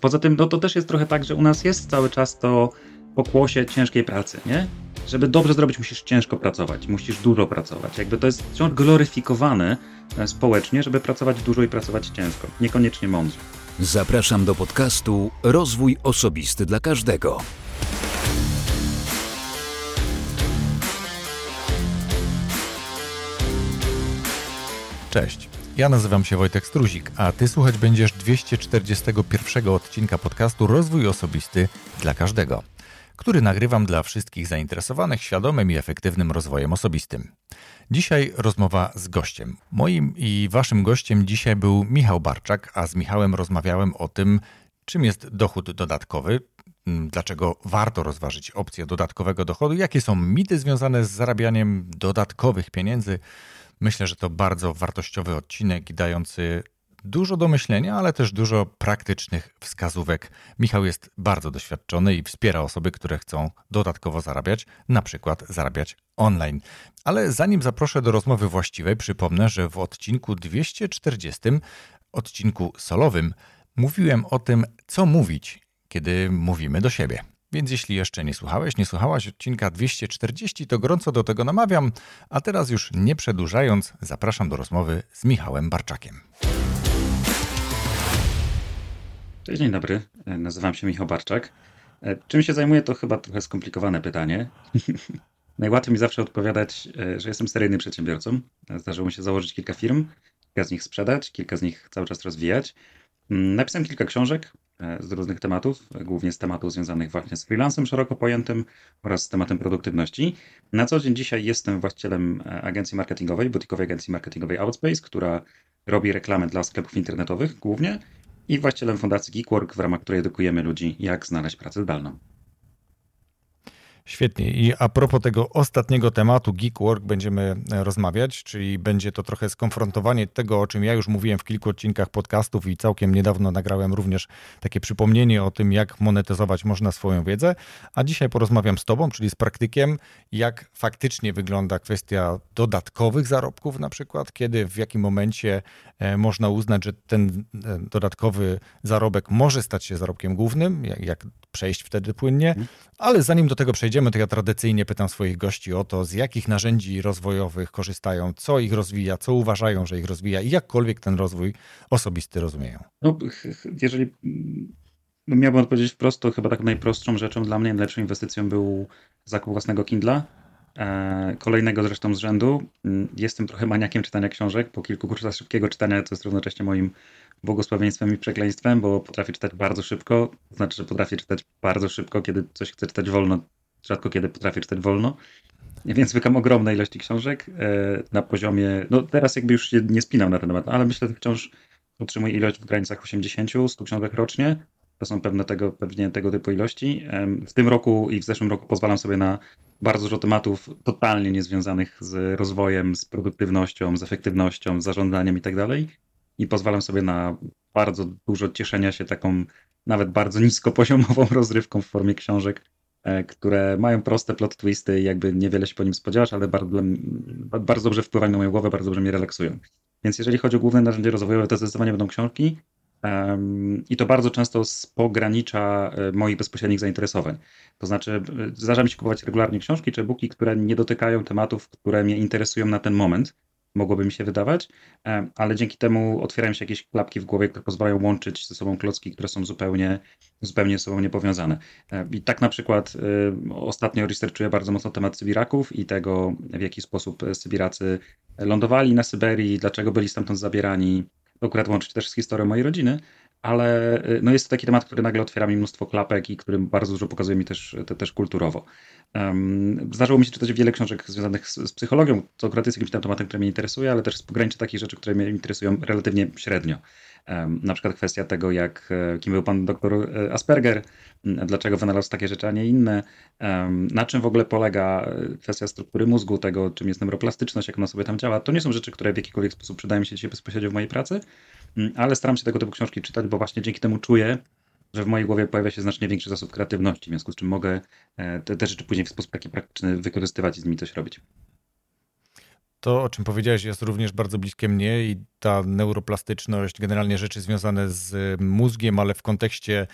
Poza tym, no to też jest trochę tak, że u nas jest cały czas to pokłosie ciężkiej pracy, nie? Żeby dobrze zrobić, musisz ciężko pracować, musisz dużo pracować. Jakby to jest wciąż gloryfikowane e, społecznie, żeby pracować dużo i pracować ciężko, niekoniecznie mądrze. Zapraszam do podcastu Rozwój Osobisty dla Każdego. Cześć. Ja nazywam się Wojtek Struzik, a ty słuchać będziesz 241 odcinka podcastu Rozwój Osobisty dla Każdego, który nagrywam dla wszystkich zainteresowanych świadomym i efektywnym rozwojem osobistym. Dzisiaj rozmowa z gościem. Moim i waszym gościem dzisiaj był Michał Barczak, a z Michałem rozmawiałem o tym, czym jest dochód dodatkowy, dlaczego warto rozważyć opcję dodatkowego dochodu, jakie są mity związane z zarabianiem dodatkowych pieniędzy Myślę, że to bardzo wartościowy odcinek dający dużo do myślenia, ale też dużo praktycznych wskazówek. Michał jest bardzo doświadczony i wspiera osoby, które chcą dodatkowo zarabiać, na przykład zarabiać online. Ale zanim zaproszę do rozmowy właściwej, przypomnę, że w odcinku 240, odcinku solowym, mówiłem o tym, co mówić, kiedy mówimy do siebie. Więc jeśli jeszcze nie słuchałeś, nie słuchałaś odcinka 240, to gorąco do tego namawiam. A teraz już nie przedłużając, zapraszam do rozmowy z Michałem Barczakiem. Cześć, dzień dobry. E, nazywam się Michał Barczak. E, czym się zajmuję, to chyba trochę skomplikowane pytanie. Najłatwiej mi zawsze odpowiadać, e, że jestem seryjnym przedsiębiorcą. Zdarzyło mi się założyć kilka firm, kilka z nich sprzedać, kilka z nich cały czas rozwijać. Mm, napisałem kilka książek, z różnych tematów, głównie z tematów związanych właśnie z freelancem szeroko pojętym oraz z tematem produktywności. Na co dzień dzisiaj jestem właścicielem e, agencji marketingowej, butikowej agencji marketingowej Outspace, która robi reklamy dla sklepów internetowych głównie i właścicielem fundacji Geekwork, w ramach której edukujemy ludzi, jak znaleźć pracę zdalną. Świetnie. I a propos tego ostatniego tematu, Geek Work, będziemy e, rozmawiać, czyli będzie to trochę skonfrontowanie tego, o czym ja już mówiłem w kilku odcinkach podcastów i całkiem niedawno nagrałem również takie przypomnienie o tym, jak monetyzować można swoją wiedzę. A dzisiaj porozmawiam z Tobą, czyli z praktykiem, jak faktycznie wygląda kwestia dodatkowych zarobków, na przykład, kiedy, w jakim momencie e, można uznać, że ten e, dodatkowy zarobek może stać się zarobkiem głównym, jak przejść wtedy płynnie. Mhm. Ale zanim do tego przejdziemy, to ja tradycyjnie pytam swoich gości o to, z jakich narzędzi rozwojowych korzystają, co ich rozwija, co uważają, że ich rozwija i jakkolwiek ten rozwój osobisty rozumieją. No, jeżeli no, miałbym odpowiedzieć wprost, to chyba tak najprostszą rzeczą dla mnie, najlepszą inwestycją był zakup własnego Kindla. E, kolejnego zresztą z rzędu. Mm, jestem trochę maniakiem czytania książek. Po kilku kursach szybkiego czytania to jest równocześnie moim błogosławieństwem i przekleństwem, bo potrafię czytać bardzo szybko. Znaczy, że potrafię czytać bardzo szybko, kiedy coś chcę czytać wolno. Rzadko kiedy potrafię czytać wolno. Więc wykam ogromne ilości książek e, na poziomie. No teraz jakby już się nie spinam na ten temat, ale myślę, że wciąż utrzymuję ilość w granicach 80-100 książek rocznie. To są pewne tego, pewnie tego typu ilości. W tym roku i w zeszłym roku pozwalam sobie na bardzo dużo tematów totalnie niezwiązanych z rozwojem, z produktywnością, z efektywnością, z zarządzaniem i tak dalej i pozwalam sobie na bardzo dużo cieszenia się taką nawet bardzo niskopoziomową rozrywką w formie książek, e, które mają proste plot twisty jakby niewiele się po nim spodziewasz, ale bardzo, bardzo dobrze wpływają na moją głowę, bardzo dobrze mnie relaksują. Więc jeżeli chodzi o główne narzędzie rozwojowe, to zdecydowanie będą książki i to bardzo często z pogranicza e, moich bezpośrednich zainteresowań. To znaczy e, zdarza mi się kupować regularnie książki czy e-booki, które nie dotykają tematów, które mnie interesują na ten moment, mogłoby mi się wydawać, ale dzięki temu otwierają się jakieś klapki w głowie, które pozwalają łączyć ze sobą klocki, które są zupełnie, zupełnie ze sobą niepowiązane. I tak na przykład e, ostatnio researchuję bardzo mocno temat Sybiraków i tego, w jaki sposób Sybiracy lądowali na Syberii, dlaczego byli stamtąd zabierani. Akurat łączyć też z historią mojej rodziny, ale no jest to taki temat, który nagle otwiera mi mnóstwo klapek i który bardzo dużo pokazuje mi też, te, też kulturowo. Um, zdarzyło mi się czytać wiele książek związanych z, z, psychologią, co akurat jest jakimś tam tematem, który mnie interesuje, ale też z pogranicza takich rzeczy, które mnie interesują relatywnie średnio. Na przykład kwestia tego, jak, e, kim był pan doktor e, Asperger, dlaczego wynalazł takie rzeczy, a nie inne, na czym w ogóle polega e, kwestia struktury mózgu, tego, czym jest neuroplastyczność, jak ona sobie tam działa. To nie są rzeczy, które w jakikolwiek sposób przydają mi się dzisiaj bezpośrednio w mojej pracy, ale staram się tego typu książki czytać, bo właśnie dzięki temu czuję, że w mojej głowie pojawia się znacznie większy zasób kreatywności, w związku z czym mogę te, te rzeczy później w sposób taki praktyczny wykorzystywać i z nimi coś robić. To, o czym powiedziałeś, jest również bardzo bliskie mnie i ta neuroplastyczność, generalnie rzeczy związane z mózgiem, ale w kontekście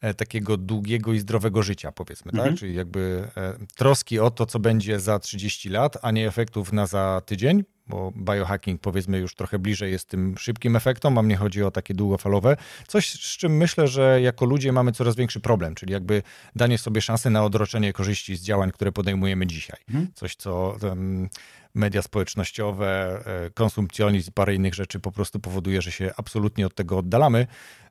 e, takiego długiego i zdrowego życia, powiedzmy, tak? mhm. tak? Czyli jakby e, troski o to, co będzie za 30 lat, a nie efektów na za tydzień, bo biohacking powiedzmy już trochę bliżej jest tym szybkim efektom, a mnie chodzi o takie długofalowe. Coś, z czym myślę, że jako ludzie mamy coraz większy problem, czyli jakby danie sobie szansy na odroczenie korzyści z działań, które podejmujemy dzisiaj. Mhm. Coś, co um, media społecznościowe, e, konsumpcjonizm, parę innych rzeczy po prostu powoduje, że się absolutnie od tego oddalamy.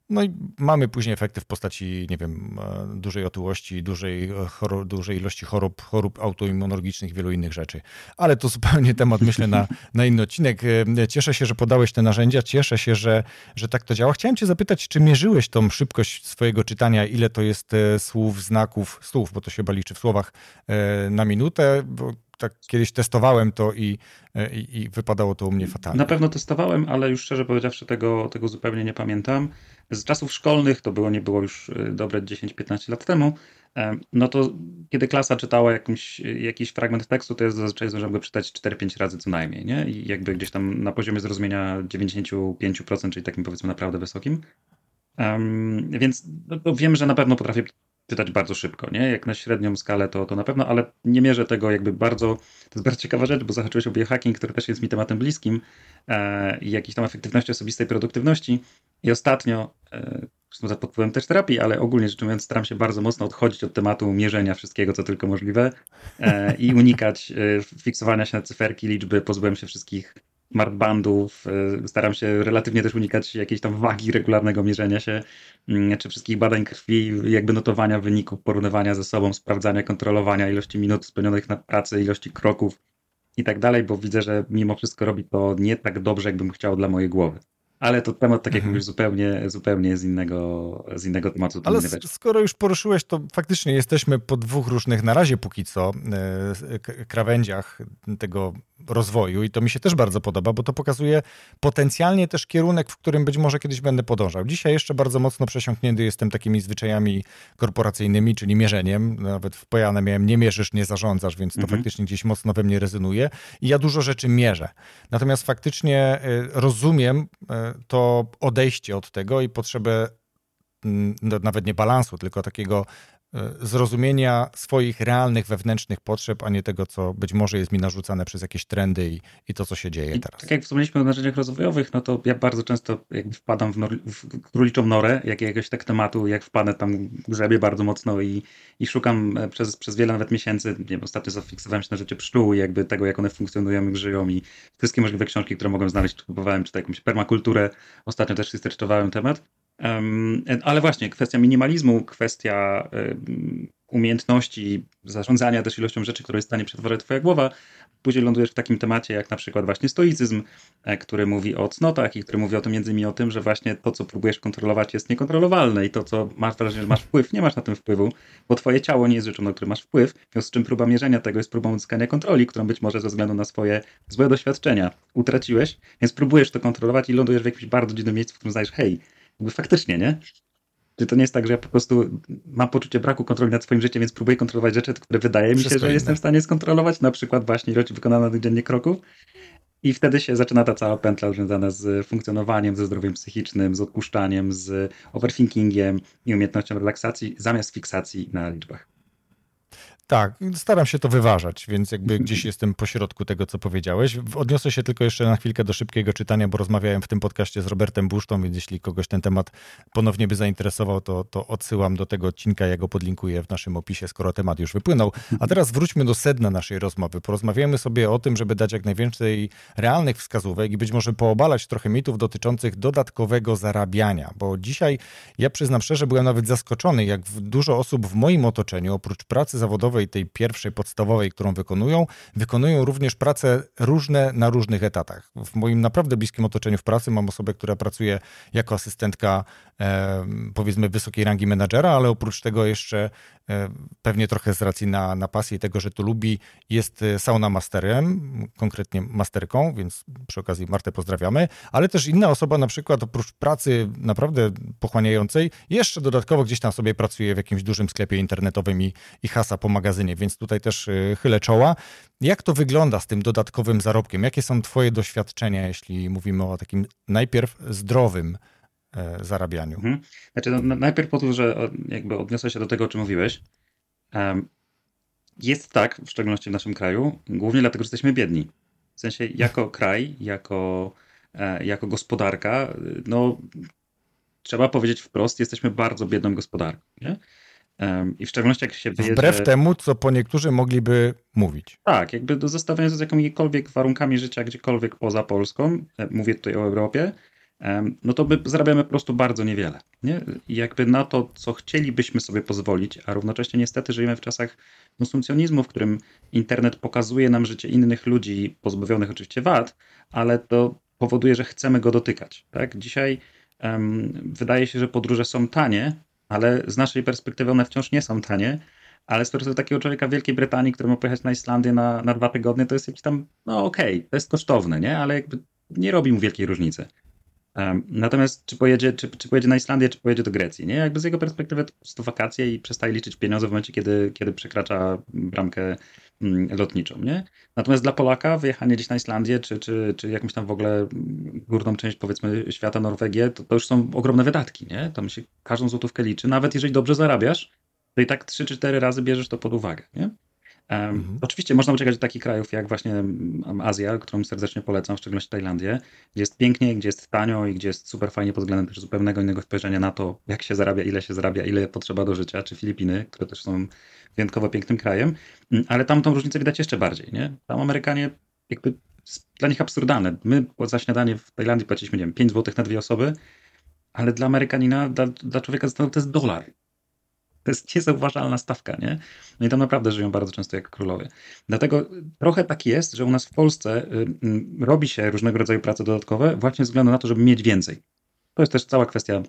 No i mamy później efekty w postaci, nie wiem, e, dużej otyłości, dużej, chorób, dużej ilości chorób, chorób autoimmunologicznych, wielu innych rzeczy. Ale to zupełnie temat, myślę, na, na inny odcinek. E, cieszę się, że podałeś te narzędzia, cieszę się, że, że tak to działa. Chciałem cię zapytać, czy mierzyłeś tą szybkość swojego czytania, ile to jest słów, znaków, słów, bo to się liczy w słowach na minutę, tak kiedyś testowałem to i, i, i, wypadało to u mnie fatalnie. Na pewno testowałem, ale już szczerze powiedziawszy tego, tego zupełnie nie pamiętam. Z czasów szkolnych, to było nie było już y, dobre 10-15 lat temu, no to kiedy klasa czytała jakimś, jakiś fragment tekstu, to jest zazwyczaj zdążyłem go czytać 4-5 razy co najmniej, nie? I jakby gdzieś tam na poziomie zrozumienia 95%, czyli takim powiedzmy naprawdę wysokim. Um, więc no, wiem, że na pewno potrafię czytać bardzo szybko, nie? Jak na średnią skalę to, to na pewno, ale nie mierzę tego jakby bardzo, to jest bardzo ciekawa rzecz, bo zahaczyłeś o biohacking, który też jest mi tematem bliskim e, i jakiejś tam efektywności osobistej produktywności i ostatnio, e, za pod wpływem też terapii, ale ogólnie rzecz ujmując staram się bardzo mocno odchodzić od tematu mierzenia wszystkiego, co tylko możliwe e, i unikać e, fiksowania się na cyferki, liczby, pozbyłem się wszystkich smartbandów, y, staram się relatywnie też unikać jakiejś tam wagi regularnego mierzenia się, mm, czy wszystkich badań krwi, jakby notowania wyników, porównywania ze sobą, sprawdzania, kontrolowania ilości minut spełnionych na pracy, ilości kroków i tak dalej, bo widzę, że mimo wszystko robi to nie tak dobrze, jakbym chciał dla mojej głowy. Ale to temat, tak jak mhm. mówisz, zupełnie, zupełnie z innego, z innego tematu. Ale skoro już poruszyłeś, to faktycznie jesteśmy po dwóch różnych, na razie póki co, e, krawędziach tego rozwoju i to mi się też bardzo podoba, bo to pokazuje potencjalnie też kierunek, w którym być może kiedyś będę podążał. Dzisiaj jeszcze bardzo mocno przesiąknięty jestem takimi zwyczajami korporacyjnymi, czyli mierzeniem. Nawet w Pojane miałem nie mierzysz, nie zarządzasz, więc to mhm. faktycznie gdzieś mocno we mnie rezynuje i ja dużo rzeczy mierzę. Natomiast faktycznie e, rozumiem e, to odejście od tego i potrzebę mm, no, nawet nie balansu, tylko takiego zrozumienia swoich realnych wewnętrznych potrzeb, a nie tego, co być może jest mi narzucane przez jakieś trendy i, i to, co się dzieje I teraz. Tak jak wspomnieliśmy o narzędziach rozwojowych, no to ja bardzo często wpadam w, nor- w króliczą norę jakiegoś tak tematu, jak wpadnę tam grzebię bardzo mocno i, i szukam e, przez, przez wiele nawet miesięcy, nie wiem, ostatnio zafiksowałem się na życie pszczół i jakby tego, jak one funkcjonują i żyją i wszystkie możliwe książki, które mogłem znaleźć, kupowałem, czy jakąś permakulturę. Ostatnio też researchowałem temat. Ale właśnie, kwestia minimalizmu, kwestia umiejętności zarządzania też ilością rzeczy, które jest w stanie przetworzyć twoja głowa, później lądujesz w takim temacie jak na przykład właśnie stoicyzm, e, który mówi o cnotach i który mówi o tym między innymi o tym, że właśnie to, co próbujesz kontrolować jest niekontrolowalne i to, co masz wrażenie, że masz wpływ, nie masz na tym wpływu, bo twoje ciało nie jest rzeczą, na którą masz wpływ, w związku z czym próba mierzenia tego jest próbą uzyskania kontroli, którą być może ze względu na swoje złe doświadczenia utraciłeś, więc próbujesz to kontrolować i lądujesz w jakimś bardzo dziwnym miejscu, w którym znajdziesz, hej, jakby faktycznie, nie? Czy to nie jest tak, że ja po prostu mam poczucie braku kontroli nad swoim życiem, więc próbuję kontrolować rzeczy, które wydaje mi się, że jestem w stanie skontrolować, na przykład właśnie ilość wykonanych dziennie kroków. I wtedy się zaczyna ta cała pętla związana z funkcjonowaniem, ze zdrowiem psychicznym, z odpuszczaniem, z overthinkingiem i umiejętnością relaksacji zamiast fiksacji na liczbach. Tak, staram się to wyważać, więc jakby gdzieś jestem pośrodku tego, co powiedziałeś. Odniosę się tylko jeszcze na chwilkę do szybkiego czytania, bo rozmawiałem w tym podcaście z Robertem Busztą, więc jeśli kogoś ten temat ponownie by zainteresował, to, to odsyłam do tego odcinka, ja go podlinkuję w naszym opisie, skoro temat już wypłynął. A teraz wróćmy do sedna naszej rozmowy. Porozmawiamy sobie o tym, żeby dać jak najwięcej realnych wskazówek i być może poobalać trochę mitów dotyczących dodatkowego zarabiania, bo dzisiaj ja przyznam szczerze, byłem nawet zaskoczony, jak dużo osób w moim otoczeniu, oprócz pracy zawodowej, zawodowej, tej pierwszej, podstawowej, którą wykonują, wykonują również pracę różne na różnych etatach. W moim naprawdę bliskim otoczeniu w pracy mam osobę, która pracuje jako asystentka e, powiedzmy wysokiej rangi menadżera, ale oprócz tego jeszcze e, pewnie trochę z racji na, na pasji tego, że to lubi, jest e, sauna masterem, konkretnie masterką, więc przy okazji Martę pozdrawiamy, ale też inna osoba na przykład oprócz pracy naprawdę pochłaniającej, jeszcze dodatkowo gdzieś tam sobie pracuje w jakimś dużym sklepie internetowym i, i hasa pomaga magazynie, więc tutaj też y, chylę czoła. Jak to wygląda z tym dodatkowym zarobkiem? Jakie są Twoje doświadczenia, jeśli mówimy o takim najpierw zdrowym e, zarabianiu? Mhm. Znaczy, no, najpierw po to, że jakby odniosę się do tego, o czym mówiłeś. Jest tak, w szczególności w naszym kraju, głównie dlatego, że jesteśmy biedni. W sensie, jako kraj, jako, e, jako gospodarka, no trzeba powiedzieć wprost, jesteśmy bardzo biedną gospodarką. Nie? I w szczególności jak się wyjedzie... Wbrew temu, co po niektórzy mogliby mówić. Tak, jakby do zestawienia z jakimikolwiek warunkami życia gdziekolwiek poza Polską, e, mówię tutaj o Europie, no to by zarabiamy po prostu bardzo niewiele. Nie? I jakby na to, co chcielibyśmy sobie pozwolić, a równocześnie niestety żyjemy w czasach konsumpcjonizmu, w którym internet pokazuje nam życie innych ludzi, pozbawionych oczywiście wad, ale to powoduje, że chcemy go dotykać. Tak? Dzisiaj wydaje się, że podróże są tanie, ale z naszej perspektywy one wciąż nie są tanie. Ale z perspektywy takiego człowieka w Wielkiej Brytanii, który ma pojechać na Islandię na, na dwa tygodnie, to jest jakiś tam, no okej, okay, to jest kosztowne, nie? Ale jakby nie robi mu wielkiej różnicy. Natomiast czy pojedzie, czy, czy pojedzie na Islandię, czy pojedzie do Grecji, nie? Jakby z jego perspektywy to po prostu wakacje i przestaje liczyć pieniądze w momencie, kiedy, kiedy przekracza bramkę mm, lotniczą, nie? Natomiast dla Polaka wyjechanie gdzieś na Islandię, czy, czy, czy jakąś tam w ogóle górną część, powiedzmy, świata, Norwegię, to, to już są ogromne wydatki, nie? Tam się każdą złotówkę liczy. Nawet jeżeli dobrze zarabiasz, to i tak 3 czy 4 razy bierzesz to pod uwagę, nie? Mhm. Oczywiście można uciekać do takich krajów jak właśnie Azja, którą serdecznie polecam, w szczególności Tajlandię, gdzie jest pięknie, gdzie jest tanio i gdzie jest super fajnie pod względem też zupełnego innego spojrzenia na to, jak się zarabia, ile się zarabia, ile potrzeba do życia, czy Filipiny, które też są wyjątkowo pięknym krajem, mm, ale tam tą różnicę widać jeszcze bardziej, nie? Tam Amerykanie jakby dla nich absurdalne. My za śniadanie w Tajlandii płaciliśmy, nie wiem, 5 zł na dwie osoby, ale dla Amerykanina, dla, dla człowieka to jest dolar. To jest niezauważalna stawka, nie? No i tam naprawdę żyją bardzo często jak królowie. Dlatego trochę tak jest, że u nas w Polsce y, y, robi się różnego rodzaju prace dodatkowe właśnie ze względu na to, żeby mieć więcej. To jest też cała kwestia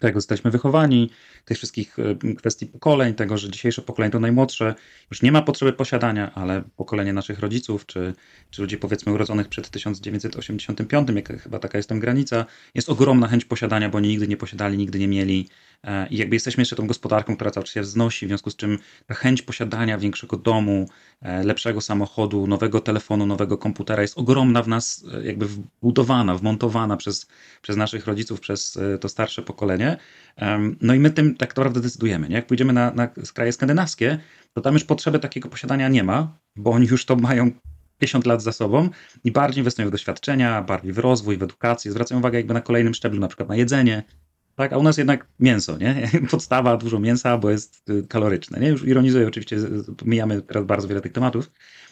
tego jesteśmy wychowani, tych wszystkich y, kwestii pokoleń, tego, że dzisiejsze pokolenie to najmłodsze, już nie ma potrzeby posiadania, ale pokolenie naszych rodziców, czy, czy ludzi powiedzmy urodzonych przed 1985, jak chyba taka jest tam granica, jest ogromna chęć posiadania, bo oni nigdy nie posiadali, nigdy nie mieli e, i jakby jesteśmy jeszcze tą gospodarką, która cały czas się wznosi, w związku z czym ta chęć posiadania większego domu, e, lepszego samochodu, nowego telefonu, nowego komputera jest ogromna w nas, e, jakby wbudowana, wmontowana przez, przez naszych rodziców, przez to starsze pokolenie. No i my tym tak naprawdę decydujemy. Nie? Jak pójdziemy na, na kraje skandynawskie, to tam już potrzeby takiego posiadania nie ma, bo oni już to mają 50 lat za sobą i bardziej inwestują w doświadczenia, bardziej w rozwój, w edukację, zwracają uwagę jakby na kolejnym szczeblu, na przykład na jedzenie, tak, a u nas jednak mięso, nie? Podstawa, dużo mięsa, bo jest y, kaloryczne, nie? Już ironizuję, oczywiście, mijamy teraz bardzo wiele tych tematów,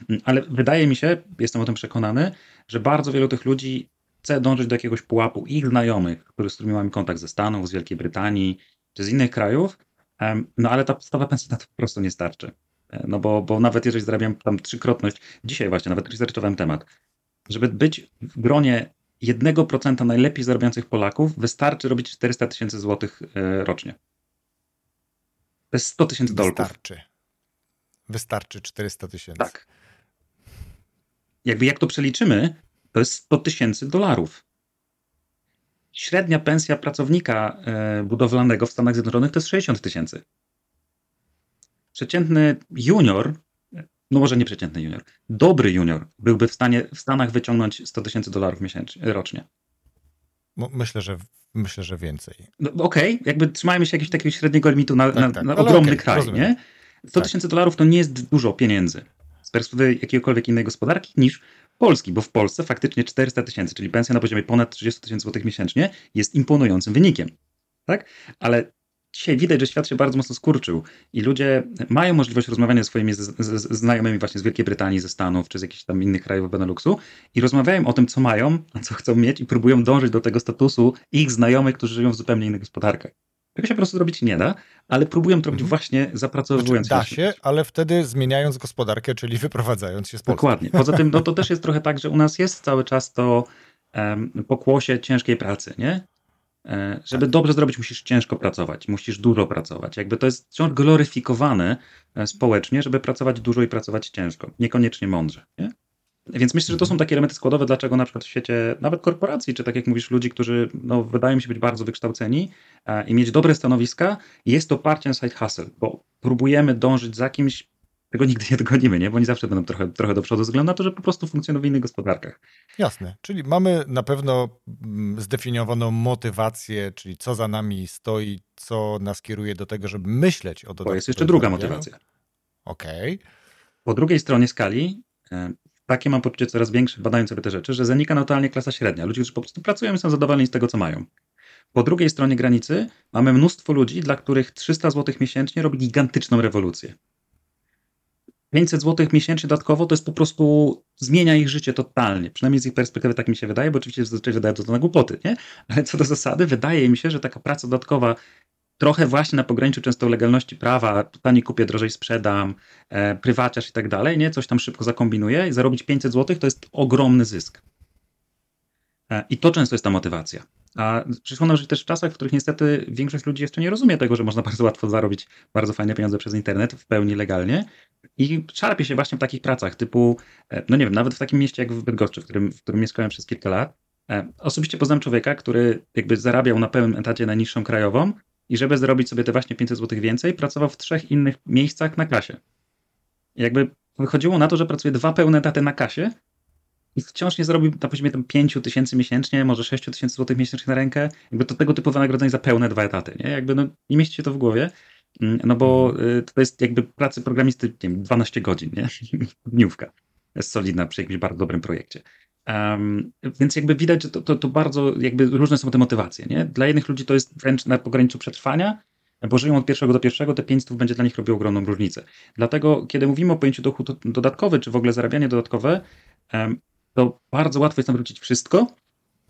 mm, ale wydaje mi się, jestem o tym przekonany, że bardzo wielu tych ludzi chce dążyć do jakiegoś pułapu ich znajomych, z którymi mamy kontakt ze Stanów, z Wielkiej Brytanii, czy z innych krajów, no ale ta podstawa pensji na to po prostu nie starczy. E, no bo, bo nawet jeżeli zarabiam tam trzykrotność, dzisiaj właśnie nawet researchowałem temat, żeby być w gronie 1% najlepiej zarabiających Polaków, wystarczy robić 400 tysięcy złotych e, rocznie. To jest 100 tysięcy dolków. Wystarczy. Wystarczy 400 tysięcy. Tak. Jakby jak to przeliczymy, to jest 100 tysięcy dolarów. Średnia pensja pracownika e, budowlanego w Stanach Zjednoczonych to jest 60 tysięcy. Przeciętny junior, no może nie przeciętny junior, dobry junior byłby w stanie w Stanach wyciągnąć 100 tysięcy dolarów miesięcznie, rocznie. Myślę, że myślę, że więcej. No, Okej, okay. jakby trzymajmy się jakiegoś takiego średniego limitu na, tak, na, tak. na ogromny okay, kraj, rozumiem. nie? 100 tysięcy tak. dolarów to nie jest dużo pieniędzy z perspektywy jakiegokolwiek innej gospodarki niż Polski, bo w Polsce faktycznie 400 tysięcy, czyli pensja na poziomie ponad 30 tysięcy złotych miesięcznie jest imponującym wynikiem. Tak? Ale dzisiaj widać, że świat się bardzo mocno skurczył i ludzie mają możliwość rozmawiania ze swoimi z, z, znajomymi właśnie z Wielkiej Brytanii, ze Stanów czy z jakichś tam innych krajów Beneluxu i rozmawiają o tym, co mają, a co chcą mieć i próbują dążyć do tego statusu ich znajomych, którzy żyją w zupełnie innych gospodarkach. Tego się po prostu zrobić nie da, ale próbują to robić mhm. właśnie zapracowując znaczy, Da się, ale wtedy zmieniając gospodarkę, czyli wyprowadzając się z Polski. Dokładnie. Poza tym no, to też jest trochę tak, że u nas jest cały czas to um, pokłosie ciężkiej pracy, nie? E, żeby tak. dobrze zrobić, musisz ciężko pracować, musisz dużo pracować. Jakby to jest wciąż gloryfikowane e, społecznie, żeby pracować dużo i pracować ciężko, niekoniecznie mądrze. Nie? Więc myślę, że to są takie elementy składowe, dlaczego na przykład w świecie nawet korporacji, czy tak jak mówisz, ludzi, którzy no, wydają się być bardzo wykształceni e, i mieć dobre stanowiska, jest to oparcie na side hustle, bo próbujemy dążyć za kimś, tego nigdy nie dogonimy, nie? Bo oni zawsze będą trochę, trochę do przodu, względu na to, że po prostu funkcjonują w innych gospodarkach. Jasne, czyli mamy na pewno mm, zdefiniowaną motywację, czyli co za nami stoi, co nas kieruje do tego, żeby myśleć o dodatkowych Bo jest jeszcze druga motywacja. Okej. Okay. Po drugiej stronie skali e, takie mam poczucie coraz większe, badając sobie te rzeczy, że zanika naturalnie klasa średnia. Ludzie, którzy po prostu pracują i są zadowoleni z tego, co mają. Po drugiej stronie granicy mamy mnóstwo ludzi, dla których 300 zł miesięcznie robi gigantyczną rewolucję. 500 zł miesięcznie dodatkowo to jest po prostu zmienia ich życie totalnie. Przynajmniej z ich perspektywy tak mi się wydaje, bo oczywiście zazwyczaj wydaje to, na głupoty, nie? Ale co do zasady, wydaje mi się, że taka praca dodatkowa trochę właśnie na pograniczu często legalności prawa, taniej kupię, drożej sprzedam, e, prywaciarz i tak dalej, nie? Coś tam szybko zakombinuję i zarobić 500 zł to jest ogromny zysk. E, I to często jest ta motywacja. A przyszło nam żyć też w czasach, w których niestety większość ludzi jeszcze nie rozumie tego, że można bardzo łatwo zarobić bardzo fajne pieniądze przez internet w pełni legalnie i szarpie się właśnie w takich pracach typu, e, no nie wiem, nawet w takim mieście jak w Bydgoszczy, w którym, w którym mieszkałem przez kilka lat. E, osobiście poznałem człowieka, który jakby zarabiał na pełnym etacie na niższą krajową i żeby zrobić sobie te właśnie 500 zł więcej, pracował w trzech innych miejscach na kasie. I jakby wychodziło na to, że pracuje dwa pełne etaty na kasie, i wciąż nie zarobił na poziomie tam 5 tysięcy miesięcznie, może 6 tysięcy złotych miesięcznie na rękę, jakby to tego typu wynagrodzenie za pełne dwa etaty, nie? Jakby no, nie mieści się to w głowie, mm, no bo y, to jest jakby pracy programisty, nie wiem, 12 godzin, nie? Dniówka. Jest solidna przy jakimś bardzo dobrym projekcie. Um, więc jakby widać, że to, to, to, bardzo jakby różne są te motywacje, nie? Dla jednych ludzi to jest wręcz na pograniczu przetrwania, bo żyją od pierwszego do pierwszego, te 500 będzie dla nich robiło ogromną różnicę. Dlatego, kiedy mówimy o pojęciu dochód dodatkowy, czy w ogóle zarabianie dodatkowe, um, to bardzo łatwo jest tam wrócić wszystko,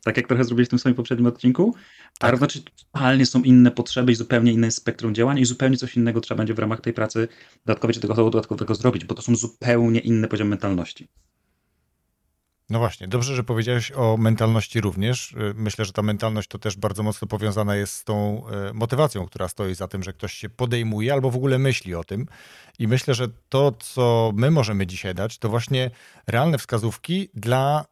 tak jak trochę zrobiliśmy w tym swoim poprzednim odcinku, tak. a znaczy totalnie są inne potrzeby i zupełnie inne spektrum działań i zupełnie coś innego trzeba będzie w ramach tej pracy dodatkowej czy tego dodatkowego zrobić, bo to są zupełnie inne poziom mentalności. No właśnie, dobrze, że powiedziałeś o mentalności również. Y, myślę, że ta mentalność to też bardzo mocno powiązana jest z tą y, motywacją, która stoi za tym, że ktoś się podejmuje albo w ogóle myśli o tym. I myślę, że to, co my możemy dzisiaj dać, to właśnie realne wskazówki dla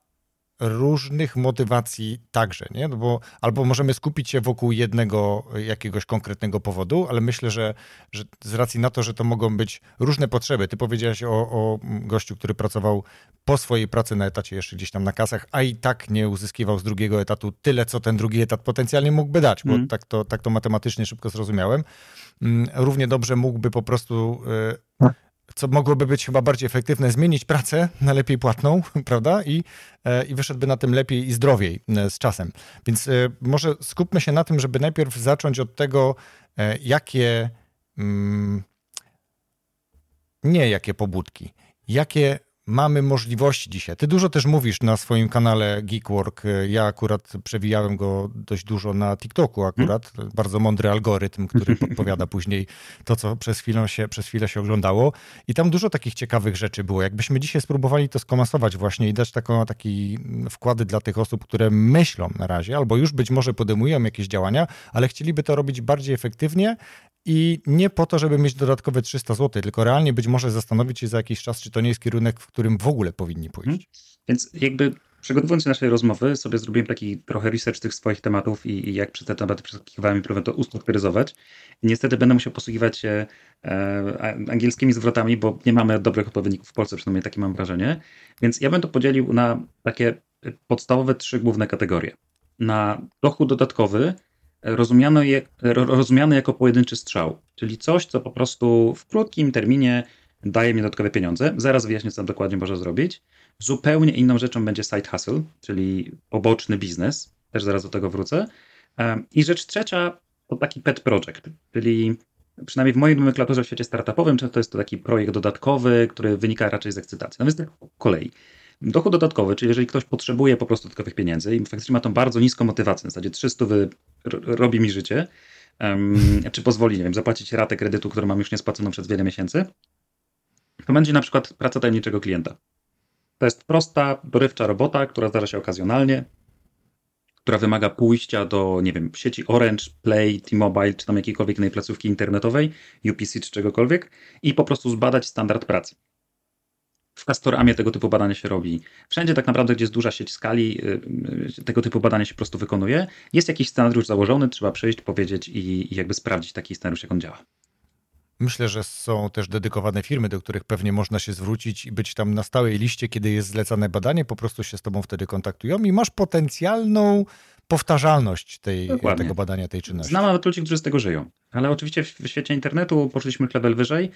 różnych motywacji także, nie? No bo albo możemy skupić się wokół jednego jakiegoś konkretnego powodu, ale myślę, że, że z racji na to, że to mogą być różne potrzeby. Ty powiedziałeś o, o gościu, który pracował po swojej pracy na etacie jeszcze gdzieś tam na kasach, a i tak nie uzyskiwał z drugiego etatu tyle, co ten drugi etat potencjalnie mógłby dać, bo mm. tak, to, tak to matematycznie szybko zrozumiałem. Mm, równie dobrze mógłby po prostu y, co mogłoby być chyba bardziej efektywne, zmienić pracę na lepiej płatną, prawda? I, e, i wyszedłby na tym lepiej i zdrowiej e, z czasem. Więc e, może skupmy się na tym, żeby najpierw zacząć od tego, jakie. Mm, nie jakie pobudki, jakie mamy możliwości dzisiaj. Ty dużo też mówisz na swoim kanale Geekwork. Ja akurat przewijałem go dość dużo na TikToku akurat. Hmm. Bardzo mądry algorytm, który podpowiada później to, co przez chwilę, się, przez chwilę się oglądało. I tam dużo takich ciekawych rzeczy było. Jakbyśmy dzisiaj spróbowali to skomasować właśnie i dać taką, taki wkłady dla tych osób, które myślą na razie, albo już być może podejmują jakieś działania, ale chcieliby to robić bardziej efektywnie i nie po to, żeby mieć dodatkowe 300 zł, tylko realnie być może zastanowić się za jakiś czas, czy to nie jest kierunek, w którym w ogóle powinni pójść. Hmm. Więc jakby przygotowując się naszej rozmowy, sobie zrobiłem taki trochę research tych swoich tematów i, i jak przez te tematy przeskakiwałem i próbowałem to ustrukturyzować. Niestety będę musiał posługiwać się e, angielskimi zwrotami, bo nie mamy dobrych odpowiedników w Polsce, przynajmniej takie mam wrażenie. Więc ja bym to podzielił na takie podstawowe trzy główne kategorie. Na dochód dodatkowy, rozumiano je, jako pojedynczy strzał, czyli coś, co po prostu w krótkim terminie daje mi dodatkowe pieniądze. Zaraz wyjaśnię, co tam dokładnie można zrobić. Zupełnie inną rzeczą będzie side hustle, czyli poboczny biznes. Też zaraz do tego wrócę. I rzecz trzecia to taki pet project, czyli przynajmniej w mojej nomenklaturze w świecie startupowym często jest to taki projekt dodatkowy, który wynika raczej z ekscytacji. No więc tak po kolei. Dochód dodatkowy, czyli jeżeli ktoś potrzebuje po prostu dodatkowych pieniędzy i faktycznie ma tą bardzo niską motywację, w zasadzie 300 wy, robi mi życie, um, czy pozwoli, nie wiem, zapłacić ratę kredytu, którą mam już niespłaconą przez wiele miesięcy, to będzie na przykład praca tajemniczego klienta. To jest prosta, dorywcza robota, która zdarza się okazjonalnie, która wymaga pójścia do, nie wiem, sieci Orange, Play, T-Mobile, czy tam jakiejkolwiek innej placówki internetowej, UPC czy czegokolwiek i po prostu zbadać standard pracy. W Castoramie tego typu badania się robi. Wszędzie tak naprawdę, gdzie jest duża sieć skali, y, y, tego typu badania się po prostu wykonuje. Jest jakiś scenariusz założony, trzeba przyjść, powiedzieć i, i jakby sprawdzić taki scenariusz, jak on działa. Myślę, że są też dedykowane firmy, do których pewnie można się zwrócić i być tam na stałej liście, kiedy jest zlecane badanie, po prostu się z tobą wtedy kontaktują i masz potencjalną powtarzalność tej, tego badania, tej czynności. Znam nawet ludzi, którzy z tego żyją. Ale oczywiście w świecie internetu poszliśmy level wyżej.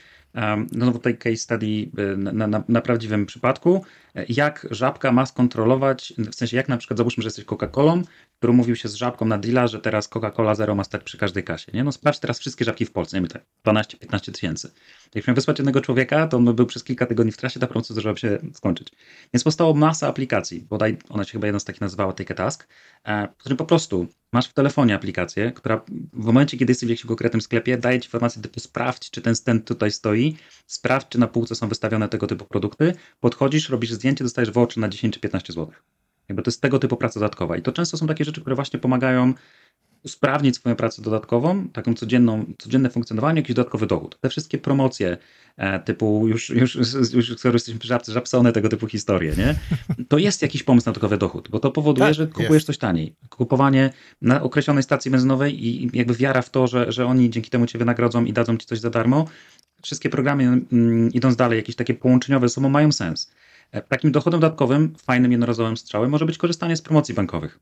No tutaj case study y, na, na, na, prawdziwym przypadku. Jak żabka ma skontrolować, w sensie jak na przykład załóżmy, że jesteś Coca-Colą, który mówił się z żabką na deala, że teraz Coca-Cola Zero ma stać przy każdej kasie. Nie? No sprawdź teraz wszystkie żabki w Polsce, nie tak 12-15 tysięcy. Jak miałem wysłać jednego człowieka, to on był przez kilka tygodni w trasie, ta promocja zdążyła się skończyć. Więc powstało masa aplikacji, bodaj ona się chyba jedna z takich nazywała Take a Task, e, w którym po prostu masz w telefonie aplikację, która w momencie, kiedy jesteś w jakimś konkretnym sklepie, daje ci informację typu sprawdź, czy ten stand tutaj stoi, sprawdź, czy na półce są wystawione tego typu produkty, podchodzisz, robisz zdjęcie, dostajesz voucher na 10 czy 15 zł. Jakby to jest tego typu praca dodatkowa. I to często są takie rzeczy, które właśnie pomagają usprawnić swoją pracę dodatkową, taką codzienną, codzienne funkcjonowanie, jakiś dodatkowy dochód. Te wszystkie promocje e, typu już, już, już skoro jesteśmy przy żabce, żabsone, tego typu historie, nie? To jest jakiś pomysł na dodatkowy dochód, bo to powoduje, tak, że kupujesz jest. coś taniej. Kupowanie na określonej stacji benzynowej i jakby wiara w to, że, że oni dzięki temu cię wynagrodzą i dadzą ci coś za darmo. Wszystkie programy, mm, idąc dalej, jakieś takie połączeniowe ze sobą mają sens. E, takim dochodem dodatkowym, fajnym jednorazowym strzałem może być korzystanie z promocji bankowych.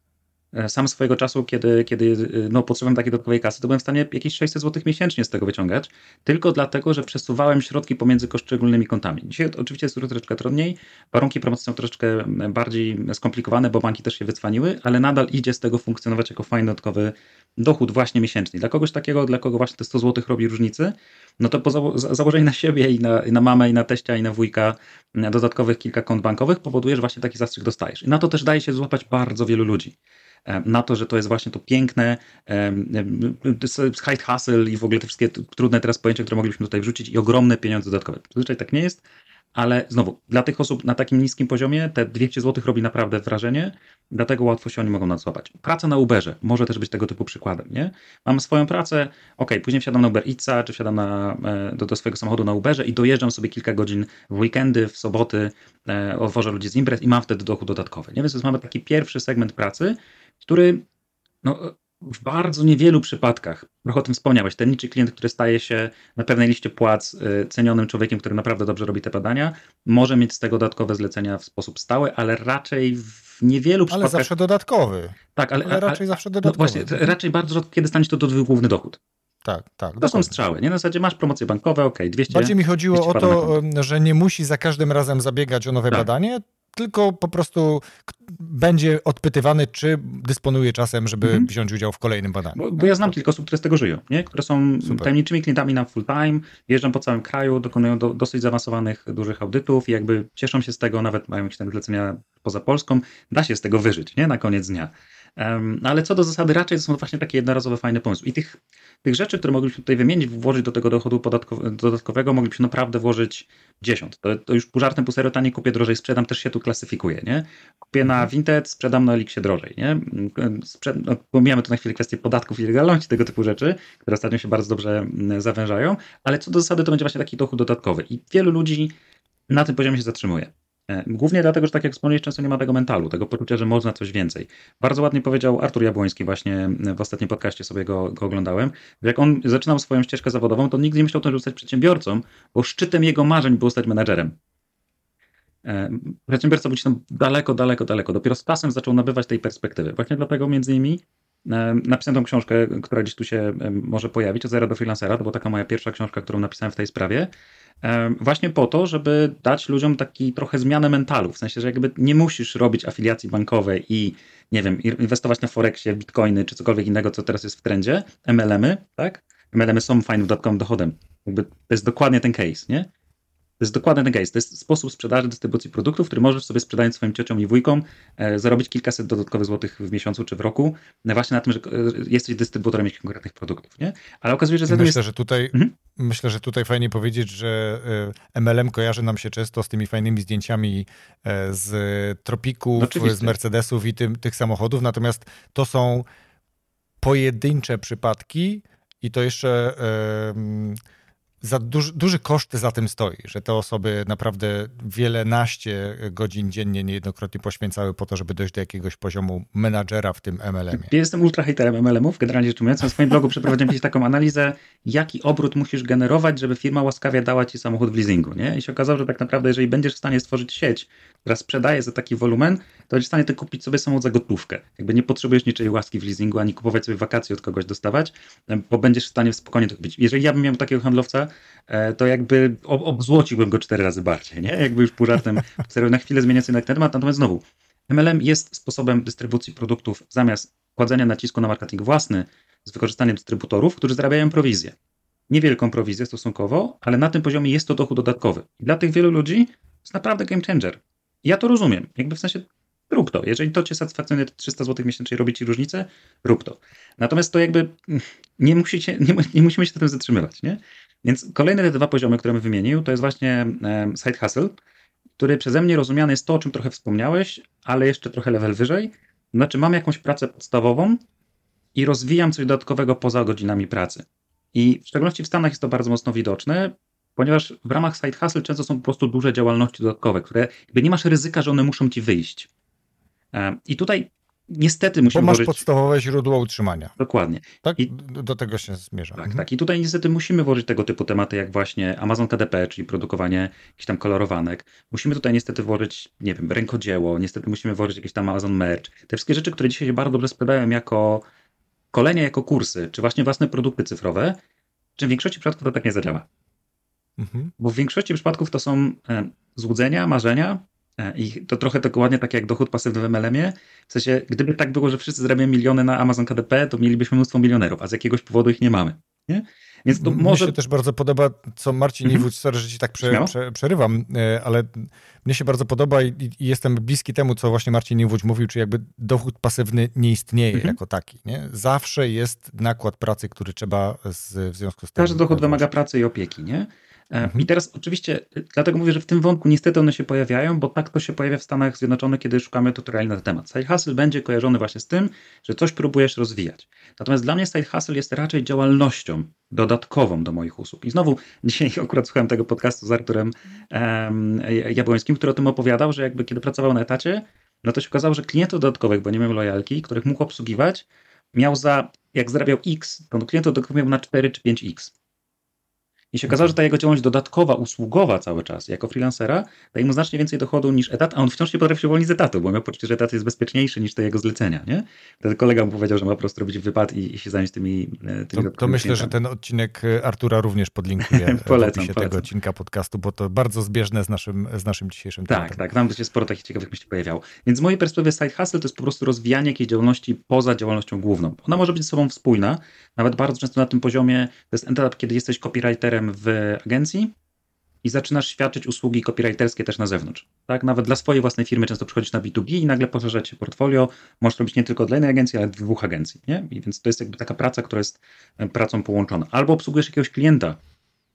E, sam swojego czasu, kiedy, kiedy e, no, potrzebowałem takiej dodatkowej kasy, to byłem w stanie jakieś 600 zł miesięcznie z tego wyciągać, tylko dlatego, że przesuwałem środki pomiędzy poszczególnymi kontami. Dzisiaj oczywiście jest troszeczkę trudniej, warunki promocji są troszeczkę bardziej skomplikowane, bo banki też się wycwaniły, ale nadal idzie z tego funkcjonować jako fajny dodatkowy dochód właśnie miesięczny. Dla kogoś takiego, dla kogo właśnie te 100 zł robi różnicę, no to po zało założeniu na siebie i na, i na mamę, i na teścia, i na wujka dodatkowych kilka kont bankowych powoduje, że właśnie taki zastrzyk dostajesz. I na to też daje się złapać bardzo wielu ludzi na to, że to jest właśnie to piękne side hustle i w ogóle te wszystkie trudne teraz pojęcia, które moglibyśmy tutaj wrzucić i ogromne pieniądze dodatkowe. Zazwyczaj tak nie jest, ale znowu, dla tych osób na takim niskim poziomie te 200 zł robi naprawdę wrażenie, dlatego łatwo się oni mogą nas złapać. Praca na Uberze może też być tego typu przykładem, nie? Mam swoją pracę, ok, później wsiadam na Uber Eatsa, czy wsiadam na, e, do, do swojego samochodu na Uberze i dojeżdżam sobie kilka godzin w weekendy, w soboty, e, odwożę ludzi z imprez i mam wtedy dochód dodatkowy, nie? Więc mamy taki pierwszy segment pracy, który no, w bardzo niewielu przypadkach, trochę o tym wspomniałeś, ten niczy klient, który staje się na pewnej liście płac y, cenionym człowiekiem, który naprawdę dobrze robi te badania, może mieć z tego dodatkowe zlecenia w sposób stały, ale raczej w niewielu przypadkach... Ale zawsze dodatkowy. Tak, ale, ale raczej zawsze no dodatkowy. No właśnie, raczej bardzo rzadko kiedy stanie się to do główny dochód. Tak, tak. To są strzały. Nie na zasadzie masz promocje bankowe, ok, 200. Bardziej mi chodziło o to, że nie musi za każdym razem zabiegać o nowe tak. badanie, tylko po prostu będzie odpytywany, czy dysponuje czasem, żeby mhm. wziąć udział w kolejnym badaniu. Bo, bo, ja znam kilka osób, które z tego żyją, nie? które są Super. tajemniczymi klientami na full time, jeżdżą po całym kraju, dokonują do, dosyć zaawansowanych, dużych audytów i jakby cieszą się z tego, nawet mają jakieś tam zlecenia poza Polską, da się z tego wyżyć, nie? Na koniec dnia. Um, ale co do zasady, raczej to są właśnie takie jednorazowe, fajne pomysły. I tych, tych rzeczy, które moglibyśmy tutaj wymienić, włożyć do tego dochodu dodatkowego, moglibyśmy naprawdę włożyć 10. To, to już pół żartem, pół serio, taniej kupię drożej, sprzedam, też się tu klasyfikuje, nie? Kupię na. Vinted, sprzedam na Elixie drożej, nie? Sprzed, no, pomijamy tu na chwilę kwestię podatków i legalności, tego typu rzeczy, które ostatnio się bardzo dobrze mm, zawężają, ale co do zasady, to będzie właśnie taki dochód dodatkowy. I wielu ludzi na tym poziomie się zatrzymuje. E, głównie dlatego, że tak jak wspomniałeś, często nie ma tego mentalu, tego poczucia, że można coś więcej. Bardzo ładnie powiedział Artur Jabłoński, właśnie w ostatnim podcaście sobie go, go oglądałem, jak on zaczynał swoją ścieżkę zawodową, to nigdy nie myślał o tym, żeby zostać przedsiębiorcą, bo szczytem jego marzeń było stać menedżerem. E, przedsiębiorca był tam daleko, daleko, daleko. Dopiero z czasem zaczął nabywać tej perspektywy. Właśnie dlatego między innymi e, napisałem tą książkę, która gdzieś tu się może pojawić, od zera do freelancera. To była taka moja pierwsza książka, którą napisałem w tej sprawie. Właśnie po to, żeby dać ludziom taki trochę zmianę mentalu, w sensie, że jakby nie musisz robić afiliacji bankowej i nie wiem, inwestować na Forexie, bitcoiny czy cokolwiek innego, co teraz jest w trendzie, MLM-y, tak? MLM-y są fajnym dodatkowym dochodem. Jakby to jest dokładnie ten case, nie? To jest dokładnie ten case. To jest sposób sprzedaży, dystrybucji produktów, który możesz sobie sprzedając swoim ciociom i wujkom e, zarobić kilkaset dodatkowych złotych w miesiącu czy w roku, e, właśnie na tym, że e, jesteś dystrybutorem jakichś konkretnych produktów, nie? Ale okazuje się, że myślę, jest... że tutaj mhm. Myślę, że tutaj fajnie powiedzieć, że MLM kojarzy nam się często z tymi fajnymi zdjęciami z tropików, no, z Mercedesów i tym, tych samochodów, natomiast to są pojedyncze przypadki i to jeszcze za duży, duży koszt za tym stoi, że te osoby naprawdę wiele naście godzin dziennie niejednokrotnie poświęcały po to, żeby dojść do jakiegoś poziomu menadżera w tym MLM-ie. Jestem ultra haterem MLM-ów, generalnie rzecz ujmując. Na swoim blogu przeprowadziłem kiedyś taką analizę, jaki obrót musisz generować, żeby firma łaskawie dała ci samochód w leasingu. Nie? I się okazało, że tak naprawdę, jeżeli będziesz w stanie stworzyć sieć, która sprzedaje za taki wolumen, to będziesz w stanie ty kupić sobie samochód za gotówkę. Jakby nie potrzebujesz niczej łaski w leasingu, ani kupować sobie wakacji od kogoś dostawać, bo będziesz w stanie spokojnie to kupić. Jeżeli ja bym miał takiego handlowca, e, to jakby obzłociłbym go cztery razy bardziej, nie? Jakby już pół żartem, na chwilę zmieniając jednak ten temat, natomiast znowu, MLM jest sposobem dystrybucji produktów zamiast kładzenia nacisku na marketing własny z wykorzystaniem dystrybutorów, którzy zarabiają prowizję. Niewielką prowizję stosunkowo, ale na tym poziomie jest to dochód dodatkowy. I dla tych wielu ludzi to jest naprawdę game changer. Ja to rozumiem. Jakby w sensie rób to. Jeżeli to cię satysfakcjonuje 300 zł miesięcznie robi ci różnicę, rób to. Natomiast to jakby nie, musicie, nie, nie musimy się na tym zatrzymywać, nie? Więc kolejne te dwa poziomy, które bym wymienił, to jest właśnie side hustle, który przeze mnie rozumiany jest to, o czym trochę wspomniałeś, ale jeszcze trochę level wyżej. Znaczy mam jakąś pracę podstawową i rozwijam coś dodatkowego poza godzinami pracy. I w szczególności w Stanach jest to bardzo mocno widoczne, ponieważ w ramach side hustle często są po prostu duże działalności dodatkowe, które jakby nie masz ryzyka, że one muszą ci wyjść. I tutaj niestety musimy. Bo masz włożyć... podstawowe źródło utrzymania. Dokładnie. Tak, I... do tego się zmierza. Tak, mhm. tak. I tutaj niestety musimy włożyć tego typu tematy, jak właśnie Amazon KDP, czyli produkowanie jakichś tam kolorowanek. Musimy tutaj niestety włożyć, nie wiem, rękodzieło, niestety musimy włożyć jakieś tam Amazon Merch. Te wszystkie rzeczy, które dzisiaj się bardzo dobrze sprzedają jako kolenia, jako kursy, czy właśnie własne produkty cyfrowe, czy w większości przypadków to tak nie zadziała. Mhm. Bo w większości przypadków to są e, złudzenia, marzenia, E, I to trochę dokładnie tak jak dochód pasywny w MLM-ie. W sensie, gdyby tak było, że wszyscy zarabiają miliony na Amazon KDP, to mielibyśmy mnóstwo milionerów, a z jakiegoś powodu ich nie mamy. Nie? Więc to może... Mnie się też bardzo podoba, co Marcin mhm. Niewódź, sorry, że ci tak prze, prze, przerywam, e, ale mnie się bardzo podoba i, i, jestem bliski temu, co właśnie Marcin Niewódź mówił, czy jakby dochód pasywny nie istnieje mhm. jako taki. Nie? Zawsze jest nakład pracy, który trzeba z, w związku z tym... Każdy dochód wymaga pracy i opieki, nie? E, mhm. I teraz oczywiście, dlatego mówię, że w tym wątku niestety one się pojawiają, bo tak to się pojawia w Stanach Zjednoczonych, kiedy szukamy tutoriali na ten temat. Side hustle będzie kojarzony właśnie z tym, że coś próbujesz rozwijać. Natomiast dla mnie side hustle jest raczej działalnością dodatkową do moich usług. I znowu dzisiaj akurat słuchałem tego podcastu z Arturem um, Jabłońskim, który o tym opowiadał, że jakby kiedy pracował na etacie, no to się okazało, że klientów dodatkowych, bo nie miał lojalki, których mógł obsługiwać, miał za, jak zarabiał X, to klientów dodatkowych miał na 4 czy 5X. I się okazało, że ta jego działalność dodatkowa, usługowa cały czas, jako freelancera, daje mu znacznie więcej dochodu niż etat, a on wciąż nie potrafi się uwolnić z etatu, bo miał poczucie, że etat jest bezpieczniejszy niż te jego zlecenia, nie? Wtedy kolega mu powiedział, że ma po prostu robić wypad i, i się zająć tymi, e, tymi To, to myślę, że ten odcinek e, Artura również podlinkuje polecam, w tego odcinka podcastu, bo to bardzo zbieżne z naszym, z naszym dzisiejszym tak, tematem. Tak, tak, tam się sporo takich ciekawych myśli pojawiało. Więc z mojej perspektywy side hustle to jest po prostu rozwijanie jakiejś działalności poza działalnością główną. Ona może być ze sobą spójna, nawet bardzo często na tym poziomie, to jest etap, kiedy jesteś copywriterem w agencji, agencji i zaczynasz świadczyć usługi copywriterskie też na zewnątrz. Tak? Nawet dla swojej własnej firmy często przychodzisz na B2B i nagle poszerzać się portfolio. Możesz robić nie tylko dla jednej agencji, ale dwóch agencji. Nie? I więc to jest jakby taka praca, która jest e, pracą połączona. Albo obsługujesz jakiegoś klienta,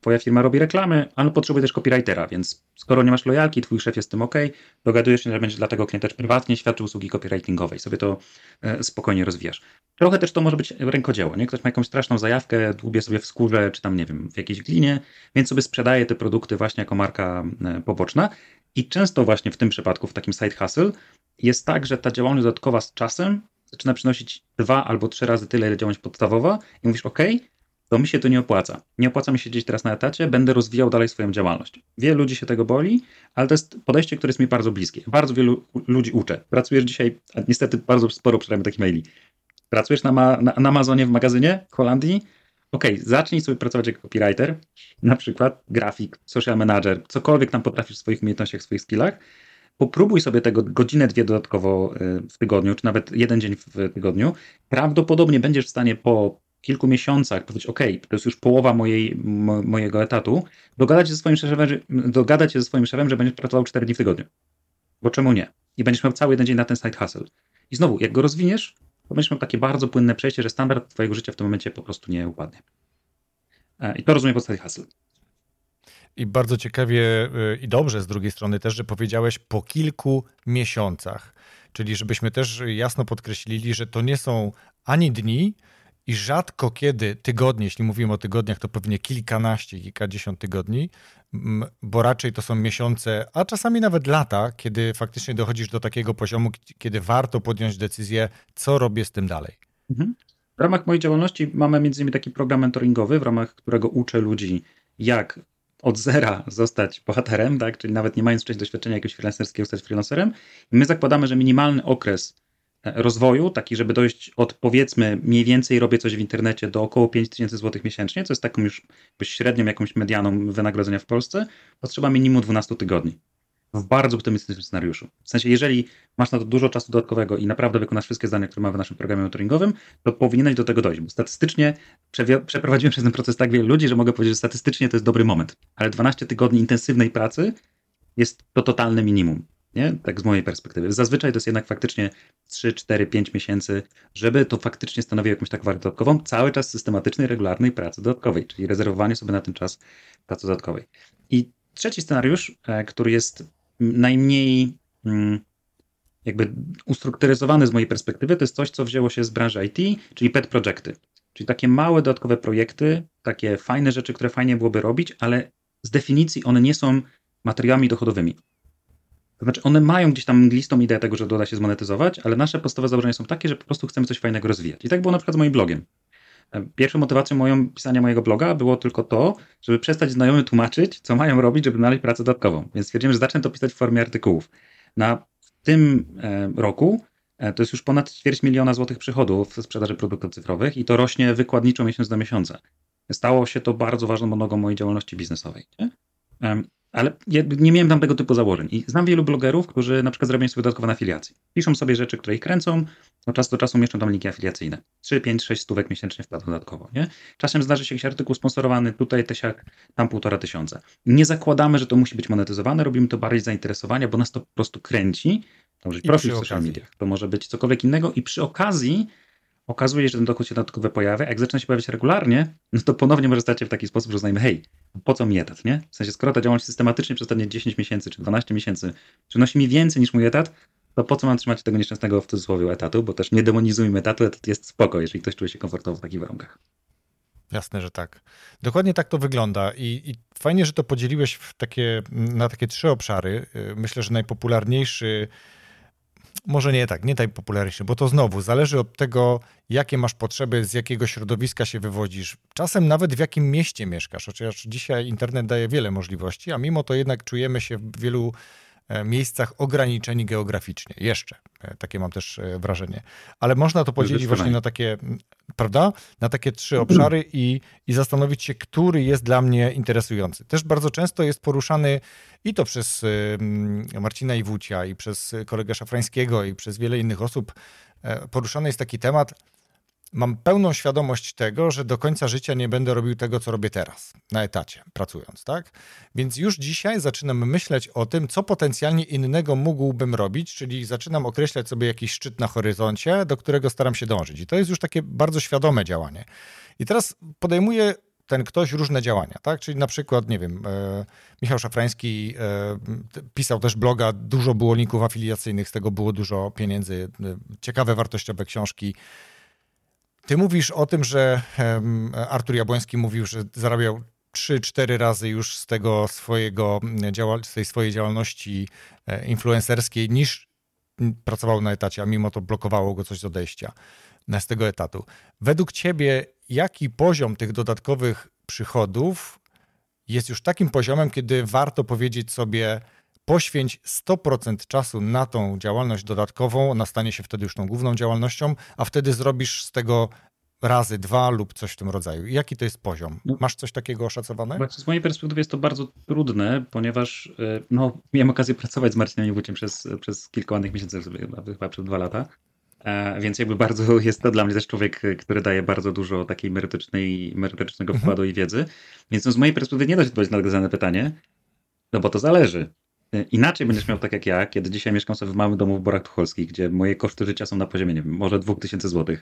twoja firma robi reklamy, ale potrzebuje też copywritera, więc skoro nie masz lojalki, twój szef jest tym ok, dogadujesz się, że będziesz dla tego klienta prywatnie świadczył usługi copywritingowej, sobie to e, spokojnie rozwijasz. Trochę też to może być rękodzieło, nie? Ktoś ma jakąś straszną zajawkę, dłubie sobie w skórze, czy tam, nie wiem, w jakiejś glinie, więc sobie sprzedaje te produkty właśnie jako marka e, poboczna i często właśnie w tym przypadku, w takim side hustle, jest tak, że ta działalność dodatkowa z czasem zaczyna przynosić dwa albo trzy razy tyle, ile działalność podstawowa i mówisz, ok, to mi się to nie opłaca. Nie opłaca mi siedzieć teraz na etacie, będę rozwijał dalej swoją działalność. Wielu ludzi się tego boli, ale to jest podejście, które jest mi bardzo bliskie. Bardzo wielu ludzi uczę. Pracujesz dzisiaj, niestety bardzo sporo przynajmniej takich maili. Pracujesz na, na, na Amazonie w magazynie w Holandii? OK, zacznij sobie pracować jako copywriter, na przykład grafik, social manager, cokolwiek tam potrafisz w swoich umiejętnościach, w swoich skillach. Popróbuj sobie tego godzinę, dwie dodatkowo y, w tygodniu, czy nawet jeden dzień w tygodniu. Prawdopodobnie będziesz w stanie po kilku miesiącach powiedzieć, OK, to jest już połowa mojej, mo, mojego etatu, dogadać się ze swoim szefem, że, dogadać się ze swoim szefem, że będziesz pracował 4 dni w tygodniu. Bo czemu nie? I będziesz miał cały jeden dzień na ten side hustle. I znowu, jak go rozwiniesz, to będziesz miał takie bardzo płynne przejście, że standard twojego życia w tym momencie po prostu nie upadnie. E, I to rozumiem pod side hustle. I bardzo ciekawie y, i dobrze z drugiej strony też, że powiedziałeś po kilku miesiącach. Czyli żebyśmy też jasno podkreślili, że to nie są ani dni, i rzadko kiedy tygodnie, jeśli mówimy o tygodniach, to pewnie kilkanaście, kilkadziesiąt tygodni, bo raczej to są miesiące, a czasami nawet lata, kiedy faktycznie dochodzisz do takiego poziomu, kiedy warto podjąć decyzję, co robię z tym dalej. Mhm. W ramach mojej działalności mamy między innymi taki program mentoringowy, w ramach którego uczę ludzi, jak od zera zostać bohaterem, tak? czyli nawet nie mając wcześniej doświadczenia jakiegoś freelancerskiego, zostać freelancerem. I my zakładamy, że minimalny okres rozwoju, taki, żeby dojść od powiedzmy mniej więcej robię coś w internecie do około 5000 zł miesięcznie, co jest taką już średnią jakąś medianą wynagrodzenia w Polsce, potrzeba minimum 12 tygodni w bardzo optymistycznym scenariuszu. W sensie, jeżeli masz na to dużo czasu dodatkowego i naprawdę wykonasz wszystkie zdania, które mamy w naszym programie mentoringowym, to powinieneś do tego dojść, bo statystycznie przeprowadziłem przez ten proces tak wiele ludzi, że mogę powiedzieć, że statystycznie to jest dobry moment, ale 12 tygodni intensywnej pracy jest to totalne minimum. Nie? Tak z mojej perspektywy. Zazwyczaj to jest jednak faktycznie 3, 4, 5 miesięcy, żeby to faktycznie stanowiło jakąś tak wartość dodatkową, cały czas systematycznej, regularnej pracy dodatkowej, czyli rezerwowanie sobie na ten czas pracy dodatkowej. I trzeci scenariusz, e, który jest najmniej mm, jakby ustrukturyzowany z mojej perspektywy, to jest coś, co wzięło się z branży IT, czyli pet projekty. Czyli takie małe, dodatkowe projekty, takie fajne rzeczy, które fajnie byłoby robić, ale z definicji one nie są materiałami dochodowymi. To znaczy, one mają gdzieś tam mglistą ideę tego, że doda się zmonetyzować, ale nasze podstawowe założenia są takie, że po prostu chcemy coś fajnego rozwijać. I tak było na przykład z moim blogiem. Pierwszą motywacją moją pisania mojego bloga było tylko to, żeby przestać znajomym tłumaczyć, co mają robić, żeby znaleźć pracę dodatkową. Więc stwierdziłem, że zacznę to pisać w formie artykułów. Na tym e, roku e, to jest już ponad ćwierć miliona złotych przychodów w sprzedaży produktów cyfrowych i to rośnie wykładniczo miesiąc do miesiąca. Stało się to bardzo ważną nogą mojej działalności biznesowej. Nie? Ale ja nie miałem tam tego typu założeń. I znam wielu blogerów, którzy na przykład zrobią sobie dodatkowo na afiliacji. Piszą sobie rzeczy, które ich kręcą, od czasu do czasu mieszczą tam linki afiliacyjne. 3, 5, 6 stówek miesięcznie wpłat dodatkowo. Nie? Czasem zdarzy się jakiś artykuł sponsorowany, tutaj tysiak, tam półtora tysiąca. Nie zakładamy, że to musi być monetyzowane, robimy to bardziej zainteresowania, bo nas to po prostu kręci. To może być profil w social mediach, to może być cokolwiek innego i przy okazji okazuje się, że ten dochód się dodatkowo pojawia, jak zaczyna się pojawiać regularnie, no to ponownie może stać się w taki sposób, że uznajmy, hej, po co mi etat, nie? W sensie, skoro ta działalność systematycznie przez ostatnie 10 miesięcy czy 12 miesięcy przynosi mi więcej niż mój etat, to po co mam trzymać tego nieszczęsnego w cudzysłowie etatu, bo też nie demonizujmy etatu, etat jest spoko, jeżeli ktoś czuje się komfortowo w takich warunkach. Jasne, że tak. Dokładnie tak to wygląda I, i fajnie, że to podzieliłeś w takie, na takie trzy obszary. Myślę, że najpopularniejszy może nie tak, nie najpopularniejszy, bo to znowu zależy od tego, jakie masz potrzeby, z jakiego środowiska się wywodzisz. Czasem nawet w jakim mieście mieszkasz, chociaż dzisiaj internet daje wiele możliwości, a mimo to jednak czujemy się w wielu miejscach ograniczeni geograficznie. Jeszcze. E, takie mam też e, wrażenie. Ale można to podzielić właśnie na takie, prawda? Na takie trzy obszary i, i zastanowić się, który jest dla mnie interesujący. Też bardzo często jest poruszany i to przez Marcina Iwucia, i przez kolegę Szafrańskiego, i przez wiele innych osób. Poruszany jest taki temat, mam pełną świadomość tego, że do końca życia nie będę robił tego, co robię teraz, na etacie, pracując, tak? Więc już dzisiaj zaczynam myśleć o tym, co potencjalnie innego mógłbym robić, czyli zaczynam określać sobie jakiś szczyt na horyzoncie, do którego staram się dążyć. I to jest już takie bardzo świadome działanie. I teraz podejmuję ten ktoś różne działania, tak? Czyli na przykład, nie wiem, e, Michał Szafrański e, pisał też bloga, dużo było linków afiliacyjnych, z tego było dużo pieniędzy, e, ciekawe, wartościowe książki. Ty mówisz o tym, że Artur Jabłoński mówił, że zarabiał 3-4 razy już z tego swojego z tej swojej działalności e, influencerskiej niż pracował na etacie, a mimo to blokowało go coś z odejścia z tego etatu. Według ciebie, jaki poziom tych dodatkowych przychodów jest już takim poziomem, kiedy warto powiedzieć sobie, poświęć 100% czasu na tą działalność dodatkową, ona stanie się wtedy już tą główną działalnością, a wtedy zrobisz z tego razy dwa lub coś w tym rodzaju. Jaki to jest poziom? No. Masz coś takiego oszacowane? Z mojej perspektywy jest to bardzo trudne, ponieważ e, no, miałem okazję pracować z Marcinem Iwuciem przez, przez kilka ładnych miesięcy, chyba przez dwa lata. E, więc jakby bardzo jest to dla mnie też człowiek, który daje bardzo dużo takiej merytorycznej, merytorycznego mhm. wkładu i wiedzy. Więc no, z mojej perspektywy nie da się odpowiedzieć na zadane pytanie, no bo to zależy. Inaczej będziesz miał tak jak ja, kiedy dzisiaj mieszkam sobie w małym domu w Borach Tucholskich, gdzie moje koszty życia są na poziomie, nie wiem, może 2000 zł,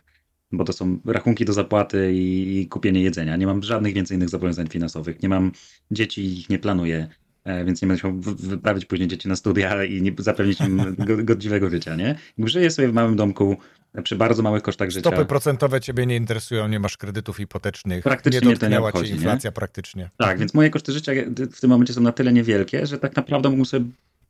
bo to są rachunki do zapłaty i kupienie jedzenia. Nie mam żadnych więcej innych zobowiązań finansowych. Nie mam dzieci, ich nie planuję, e, więc nie będę musiał wyprawić później dzieci na studia i nie zapewnić im godziwego życia, nie? Żyję sobie w małym domku, przy bardzo małych kosztach życia. Stopy procentowe ciebie nie interesują, nie masz kredytów hipotecznych, praktycznie nie dotknęła nie obchodzi, cię inflacja nie? praktycznie. Tak, więc moje koszty życia w tym momencie są na tyle niewielkie, że tak naprawdę mógłbym sobie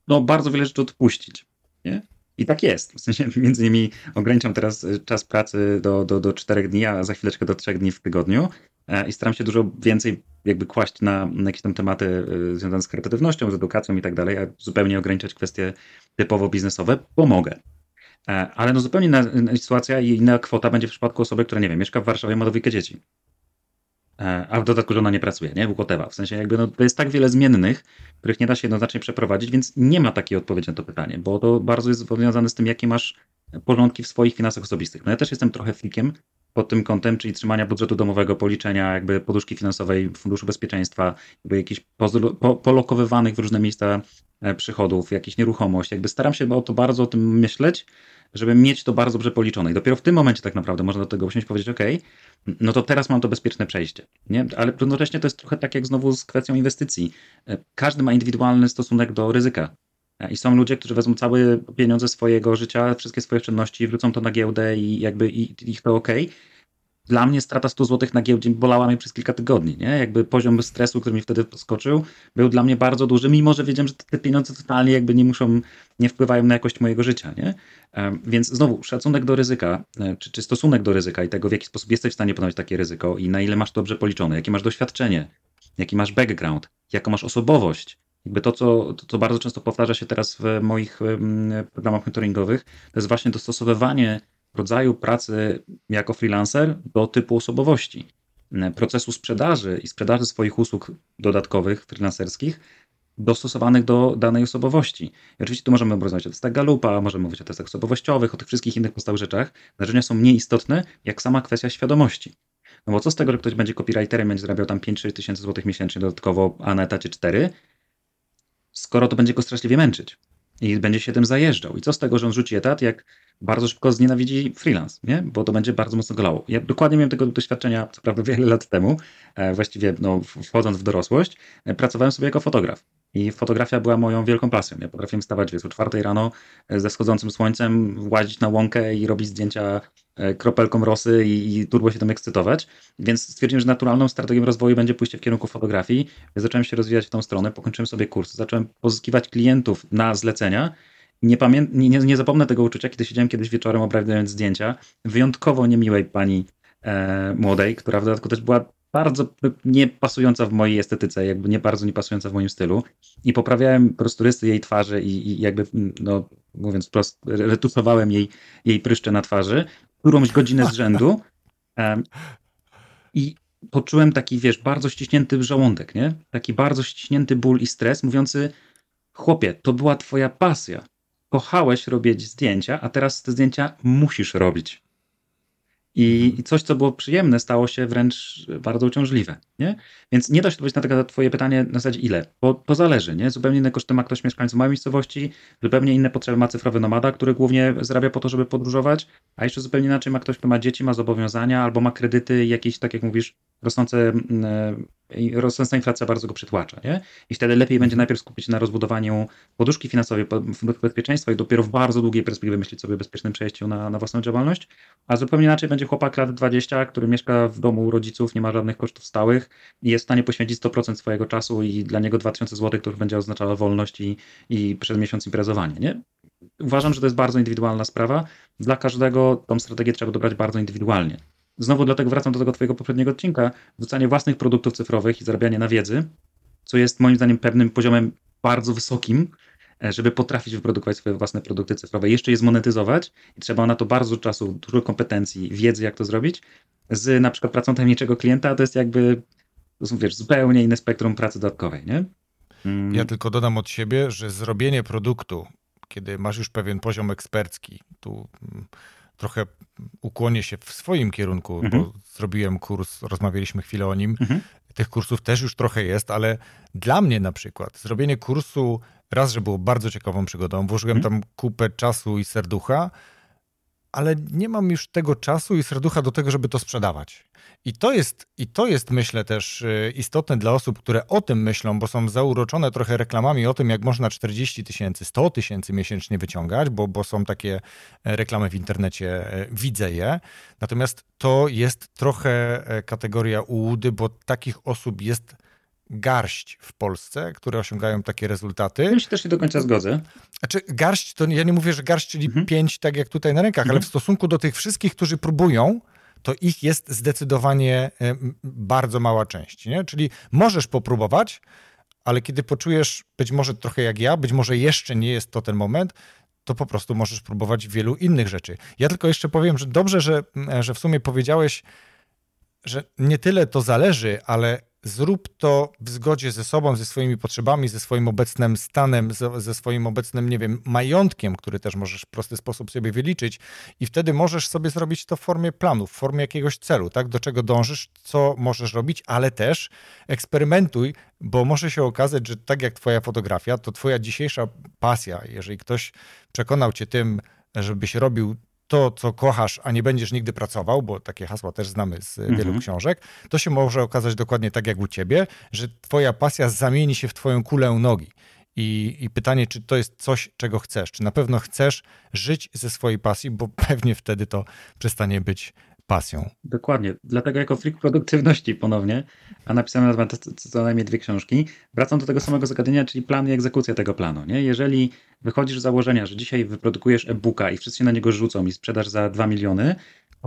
no, bardzo wiele rzeczy odpuścić. Nie? I tak jest. W sensie między innymi ograniczam teraz y, czas pracy do, do, do 4 dni, a za chwileczkę do 3 dni w tygodniu e, i staram się dużo więcej jakby kłaść na, na jakieś tam tematy y, związane z kreatywnością, z edukacją i tak dalej, a zupełnie ograniczać kwestie typowo biznesowe, bo mogę. E, ale no zupełnie inna, sytuacja i inna kwota będzie w przypadku osoby, która, nie wiem, mieszka w Warszawie, ma dwójkę dzieci. E, a w dodatku żona nie pracuje, nie? Whatever. W sensie jakby no, to jest tak wiele zmiennych, których nie da się jednoznacznie przeprowadzić, więc nie ma takiej odpowiedzi na to pytanie, bo to bardzo jest powiązane z tym, jakie masz porządki w swoich finansach osobistych. No ja też jestem trochę flikiem pod tym kątem, czyli trzymania budżetu domowego, policzenia jakby poduszki finansowej, funduszu bezpieczeństwa, jakby jakichś po, polokowywanych w różne miejsca e, przychodów, jakieś nieruchomość. Jakby staram się o to bardzo o tym myśleć, żeby mieć to bardzo dobrze policzone. I dopiero w tym momencie tak naprawdę można do tego usiąść i powiedzieć, ok, no to teraz mam to bezpieczne przejście. Nie? Ale równocześnie to jest trochę tak jak znowu z kwestią inwestycji. E, każdy ma indywidualny stosunek do ryzyka. E, I są ludzie, którzy wezmą całe pieniądze swojego życia, wszystkie swoje oszczędności, wrócą to na giełdę i jakby i, ich to ok dla mnie strata 100 zł na giełdzie bolała mnie przez kilka tygodni, nie? Jakby poziom stresu, który mi wtedy podskoczył, był dla mnie bardzo duży, mimo że wiedziałem, że te pieniądze totalnie jakby nie muszą, nie wpływają na jakość mojego życia, nie? Więc znowu, szacunek do ryzyka, e, czy, czy stosunek do ryzyka i tego, w jaki sposób jesteś w stanie ponieść takie ryzyko i na ile masz dobrze policzone, jakie masz doświadczenie, jaki masz background, jaką masz osobowość, jakby to, co, to, co bardzo często powtarza się teraz w moich programach mentoringowych, to jest właśnie dostosowywanie rodzaju pracy jako freelancer do typu osobowości, procesu sprzedaży i sprzedaży swoich usług dodatkowych, freelancerskich, dostosowanych do danej osobowości. I oczywiście tu możemy rozmawiać o testach Galupa, możemy mówić o testach osobowościowych, o tych wszystkich innych podstawowych rzeczach. Narzędzia są mniej istotne, jak sama kwestia świadomości. No bo co z tego, że ktoś będzie copywriterem, będzie zarabiał tam 5-6 tysięcy złotych miesięcznie dodatkowo, a na etacie 4, skoro to będzie go straszliwie męczyć i będzie się tym zajeżdżał. I co z tego, że on rzuci etat, jak bardzo szybko znienawidzi freelance, nie? bo to będzie bardzo mocno golało. Ja dokładnie miałem tego doświadczenia, co prawda wiele lat temu, e, właściwie no, wchodząc w dorosłość, e, pracowałem sobie jako fotograf. I fotografia była moją wielką pasją. Ja potrafiłem wstawać wiesz, o czwartej rano e, ze schodzącym słońcem, łazić na łąkę i robić zdjęcia kropelką rosy i, i turbo się tym ekscytować. Więc stwierdziłem, że naturalną strategią rozwoju będzie pójście w kierunku fotografii. Zacząłem się rozwijać w tą stronę, pokończyłem sobie kurs, zacząłem pozyskiwać klientów na zlecenia nie, pamię- nie, nie zapomnę tego uczucia, kiedy siedziałem kiedyś wieczorem obrabiając zdjęcia wyjątkowo niemiłej pani e, młodej, która w dodatku też była bardzo nie pasująca w mojej estetyce, jakby nie bardzo nie pasująca w moim stylu i poprawiałem po prostu rysy jej twarzy i, i jakby, no mówiąc wprost, retusowałem jej, jej pryszcze na twarzy, którąś godzinę z rzędu e, i poczułem taki, wiesz, bardzo ściśnięty żołądek, nie? Taki bardzo ściśnięty ból i stres, mówiący chłopie, to była twoja pasja kochałeś robić zdjęcia, a teraz te zdjęcia musisz robić. I, I, coś, co było przyjemne, stało się wręcz bardzo uciążliwe. Nie? Więc nie da się odpowiedzieć na twoje pytanie na zasadzie ile, bo to zależy. Nie? Zupełnie inne koszty ma ktoś mieszkający w małej miejscowości, zupełnie inne potrzeby ma cyfrowy nomada, który głównie zarabia po to, żeby podróżować, a jeszcze zupełnie inaczej ma ktoś, kto ma dzieci, ma zobowiązania albo ma kredyty jakieś, tak jak mówisz, rosnące, e, rosnąca inflacja bardzo go przytłacza, nie? I wtedy lepiej będzie najpierw skupić się na rozbudowaniu poduszki finansowej, bezpieczeństwa i dopiero w bardzo długiej perspektywie myśleć sobie o bezpiecznym przejściu na, na własną działalność, a zupełnie inaczej będzie chłopak lat 20, który mieszka w domu rodziców, nie ma żadnych kosztów stałych i jest w stanie poświęcić 100% swojego czasu i dla niego 2000 zł to już będzie oznaczało wolność i, i przez miesiąc imprezowanie, nie? Uważam, że to jest bardzo indywidualna sprawa. Dla każdego tą strategię trzeba dobrać bardzo indywidualnie. Znowu dlatego wracam do tego twojego poprzedniego odcinka, wrzucanie własnych produktów cyfrowych i zarabianie na wiedzy, co jest moim zdaniem pewnym poziomem bardzo wysokim, żeby potrafić wyprodukować swoje własne produkty cyfrowe, jeszcze je zmonetyzować i trzeba na to bardzo czasu, dużo kompetencji, wiedzy, jak to zrobić. Z na przykład pracą tajemniczego klienta to jest jakby, to są wiesz, zupełnie inne spektrum pracy dodatkowej, nie? Mm. Ja tylko dodam od siebie, że zrobienie produktu, kiedy masz już pewien poziom ekspercki, tu mm, trochę ukłonię się w swoim kierunku, mhm. bo zrobiłem kurs, rozmawialiśmy chwilę o nim. Mhm. Tych kursów też już trochę jest, ale dla mnie na przykład zrobienie kursu raz, że było bardzo ciekawą przygodą, włożyłem mhm. tam kupę czasu i serducha, ale nie mam już tego czasu i serducha do tego, żeby to sprzedawać. I to jest, i to jest myślę też y, istotne dla osób, które o tym myślą, bo są zauroczone trochę reklamami o tym, jak można 40 tysięcy, 100 tysięcy miesięcznie wyciągać, bo, bo są takie e, reklamy w internecie, e, widzę je. Natomiast to jest trochę e, kategoria ułudy, bo takich osób jest garść w Polsce, które osiągają takie rezultaty. Ja się też nie do końca zgodzę. Znaczy garść, to ja nie mówię, że garść, czyli mhm. pięć, tak jak tutaj na rękach, mhm. ale w stosunku do tych wszystkich, którzy próbują, to ich jest zdecydowanie bardzo mała część. Nie? Czyli możesz popróbować, ale kiedy poczujesz, być może trochę jak ja, być może jeszcze nie jest to ten moment, to po prostu możesz próbować wielu innych rzeczy. Ja tylko jeszcze powiem, że dobrze, że, że w sumie powiedziałeś, że nie tyle to zależy, ale zrób to w zgodzie ze sobą, ze swoimi potrzebami, ze swoim obecnym stanem, ze swoim obecnym, nie wiem, majątkiem, który też możesz w prosty sposób sobie wyliczyć i wtedy możesz sobie zrobić to w formie planu, w formie jakiegoś celu, tak, do czego dążysz, co możesz robić, ale też eksperymentuj, bo może się okazać, że tak jak twoja fotografia, to twoja dzisiejsza pasja, jeżeli ktoś przekonał cię tym, żebyś robił to, co kochasz, a nie będziesz nigdy pracował, bo takie hasła też znamy z mhm. wielu książek, to się może okazać dokładnie tak jak u ciebie, że twoja pasja zamieni się w twoją kulę nogi. I, I, pytanie, czy to jest coś, czego chcesz? Czy na pewno chcesz żyć ze swojej pasji, bo pewnie wtedy to przestanie być pasją. Dokładnie. Dlatego jako freak produktywności ponownie, a napisałem na temat co najmniej dwie książki, wracam do tego samego zagadnienia, czyli plan i egzekucja tego planu. Nie? Jeżeli wychodzisz z założenia, że dzisiaj wyprodukujesz e-booka i wszyscy na niego rzucą i sprzedasz za 2 miliony,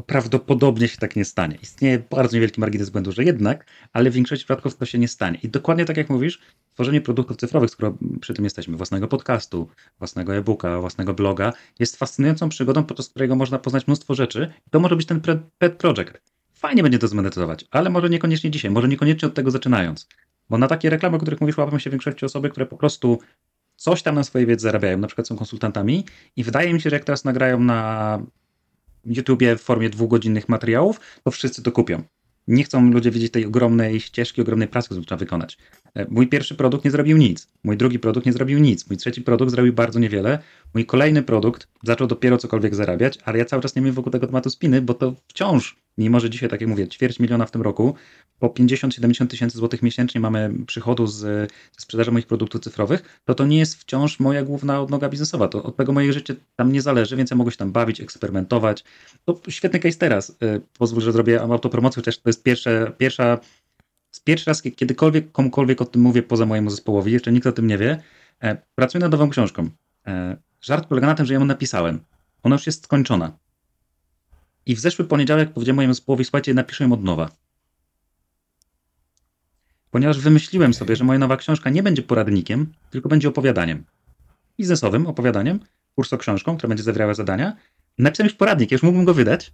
prawdopodobnie się tak nie stanie. Istnieje bardzo niewielki margines błędu, że jednak, ale w większości przypadków to się nie stanie. I dokładnie tak jak mówisz, tworzenie produktów cyfrowych, skoro przy tym jesteśmy, własnego podcastu, własnego e-booka, własnego bloga, jest fascynującą przygodą, podczas którego można poznać mnóstwo rzeczy. To może być ten pet project. Fajnie będzie to zmonetyzować, ale może niekoniecznie dzisiaj, może niekoniecznie od tego zaczynając. Bo na takie reklamy, o których mówisz, łapią się w większości osoby, które po prostu coś tam na swojej wiedzy zarabiają, na przykład są konsultantami i wydaje mi się, że jak teraz nagrają na YouTubie w formie dwugodzinnych materiałów, to wszyscy to kupią. Nie chcą ludzie widzieć tej ogromnej ścieżki, ogromnej pracy, którą trzeba wykonać. E, mój pierwszy produkt nie zrobił nic. Mój drugi produkt nie zrobił nic. Mój trzeci produkt zrobił bardzo niewiele. Mój kolejny produkt zaczął dopiero cokolwiek zarabiać, ale ja cały czas nie miałem wokół tego tematu spiny, bo to wciąż, mimo że dzisiaj, tak jak mówię, ćwierć miliona w tym roku, po 50-70 tysięcy złotych miesięcznie mamy przychodu z, ze sprzedaży moich produktów cyfrowych, to to nie jest wciąż moja główna odnoga biznesowa. To od tego moje życie tam nie zależy, więc ja mogę się tam bawić, eksperymentować. To świetny case teraz. E, pozwól, że zrobię autopromocję, chociaż to jest pierwsze, pierwsza pierwszy raz, kiedykolwiek komukolwiek o tym mówię poza mojemu zespołowi, jeszcze nikt o tym nie wie, e, pracuję nad nową książką. E, żart polega na tym, że ją napisałem. Ona już jest skończona. I w zeszły poniedziałek powiedziałem mojemu zespołowi, słuchajcie, napiszę ją od nowa. Ponieważ wymyśliłem sobie, że moja nowa książka nie będzie poradnikiem, tylko będzie opowiadaniem. Biznesowym opowiadaniem, książką, która będzie zawierała zadania. Napisałem już poradnik, już mógłbym go wydać,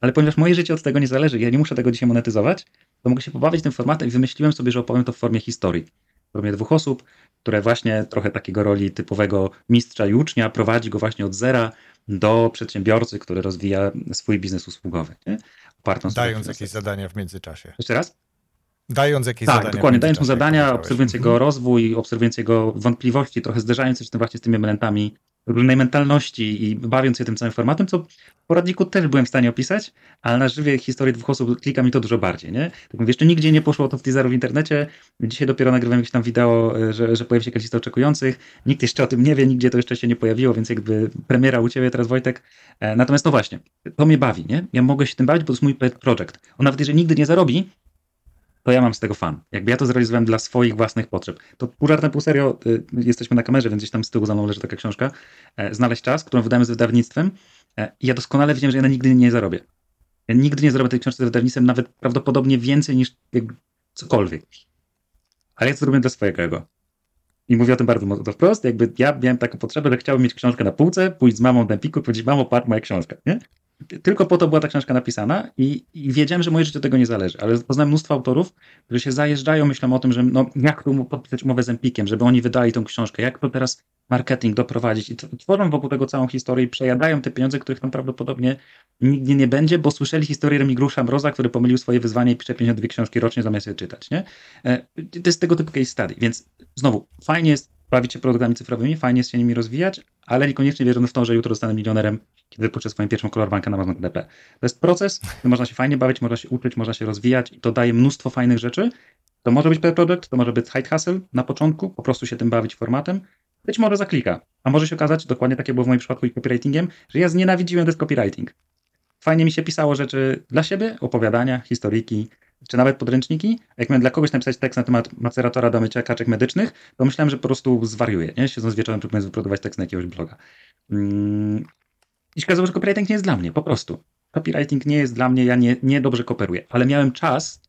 ale ponieważ moje życie od tego nie zależy, ja nie muszę tego dzisiaj monetyzować, to mogę się pobawić tym formatem i wymyśliłem sobie, że opowiem to w formie historii. W formie dwóch osób, które właśnie trochę takiego roli typowego mistrza i ucznia prowadzi go właśnie od zera do przedsiębiorcy, który rozwija swój biznes usługowy. Nie? Dając jakieś zadania w międzyczasie. Jeszcze raz? Dając jakieś tak, zadania. dokładnie, dając mu zadania, obserwując jego mhm. rozwój, obserwując jego wątpliwości, trochę zderzając się z tym właśnie z tymi elementami różnej mentalności i bawiąc się tym całym formatem, co w poradniku też byłem w stanie opisać, ale na żywie historię dwóch osób klika mi to dużo bardziej, nie? Tak mówię, jeszcze nigdzie nie poszło to w teaseru w internecie, dzisiaj dopiero nagrywam jakieś tam wideo, e, że, że pojawi się jakaś lista oczekujących, nikt jeszcze o tym nie wie, nigdzie to jeszcze się nie pojawiło, więc jakby premiera u ciebie teraz Wojtek, e, natomiast no właśnie, to mnie bawi, nie? Ja mogę się tym bawić, bo to jest mój pet project. On nawet jeżeli nigdy nie zarobi, to ja mam z tego fan. Jakby ja to zrealizowałem dla swoich własnych potrzeb. To pół żartem, pół serio, y, jesteśmy na kamerze, więc gdzieś tam z tyłu za mną leży taka książka. E, Znaleźć czas, którą wydałem z wydawnictwem e, i ja doskonale wiedziałem, że ja nigdy nie zarobię. Ja nigdy nie zarobię tej książki z wydawnictwem, nawet prawdopodobnie więcej niż cokolwiek. Ale ja to zrobię dla swojego ego. I mówię o tym bardzo mocno wprost, jakby ja miałem taką potrzebę, że chciałbym mieć książkę na półce, pójść z mamą na piku powiedzieć, mamo, patrz, moja książka, nie? Tylko po to była ta książka napisana i, i, wiedziałem, że moje życie od tego nie zależy, ale poznałem mnóstwo autorów, którzy się zajeżdżają, myślą o tym, że no, jak tu podpisać umowę z Empikiem, żeby oni wydali tą książkę, jak to teraz marketing doprowadzić i tworzą wokół tego całą historię i przejadają te pieniądze, których tam prawdopodobnie nigdy nie będzie, bo słyszeli historię Remigrusza Mroza, który pomylił swoje wyzwanie i pisze 52 książki rocznie zamiast je czytać, nie? E, to jest tego typu case study, więc znowu, fajnie jest bawić się produktami cyfrowymi, fajnie jest się nimi rozwijać, ale niekoniecznie wierzę w to, że jutro zostanę milionerem, kiedy wypuszczę swoją pierwszą kolorbankę na Amazon DP. To jest proces, można się fajnie bawić, można się uczyć, można się rozwijać i to daje mnóstwo fajnych rzeczy. To może być per product, to może być side hustle na początku, po prostu się tym bawić formatem, być może zaklika. A może się okazać, dokładnie takie było w moim przypadku i copywritingiem, że ja znienawidziłem ten copywriting. Fajnie mi się pisało rzeczy dla siebie, opowiadania, historyki, czy nawet podręczniki. Jak miałem dla kogoś napisać tekst na temat maceratora do mycia kaczek medycznych, to myślałem, że po prostu zwariuję, nie? Siedząc wieczorem, próbując wyprodukować tekst na jakiegoś bloga. Mm. I się okazało, że copywriting nie jest dla mnie, po prostu. Copywriting nie jest dla mnie, ja nie, nie dobrze koperuję, ale miałem czas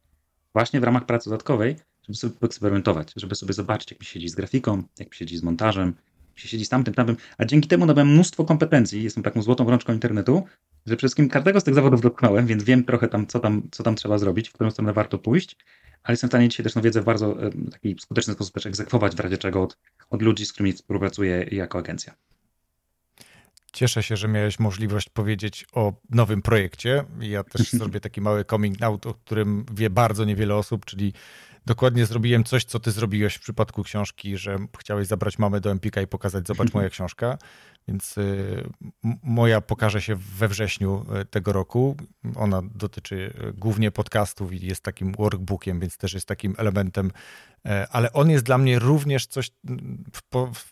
właśnie w ramach pracy dodatkowej, żeby sobie eksperymentować, żeby sobie zobaczyć, jak mi siedzi z grafiką, jak mi siedzi z montażem, jak mi siedzi z tamtym, tamtym, a dzięki temu nabyłem mnóstwo kompetencji, jestem taką złotą rączką internetu, że przede wszystkim każdego z tych zawodów dotknąłem, więc wiem trochę tam, co tam, co tam trzeba zrobić, w którą stronę warto pójść, ale jestem w stanie dzisiaj też no, wiedzę w bardzo taki skuteczny sposób też egzekwować w razie czego od, od ludzi, z którymi współpracuję jako agencja. Cieszę się, że miałeś możliwość powiedzieć o nowym projekcie. Ja też zrobię taki mały coming out, o którym wie bardzo niewiele osób, czyli dokładnie zrobiłem coś, co ty zrobiłeś w przypadku książki, że chciałeś zabrać mamę do Empika i pokazać, zobacz moja książka. Więc y, moja pokaże się we wrześniu y, tego roku. Ona dotyczy y, głównie podcastów i jest takim workbookiem, więc też jest takim elementem, e, ale on jest dla mnie również coś w,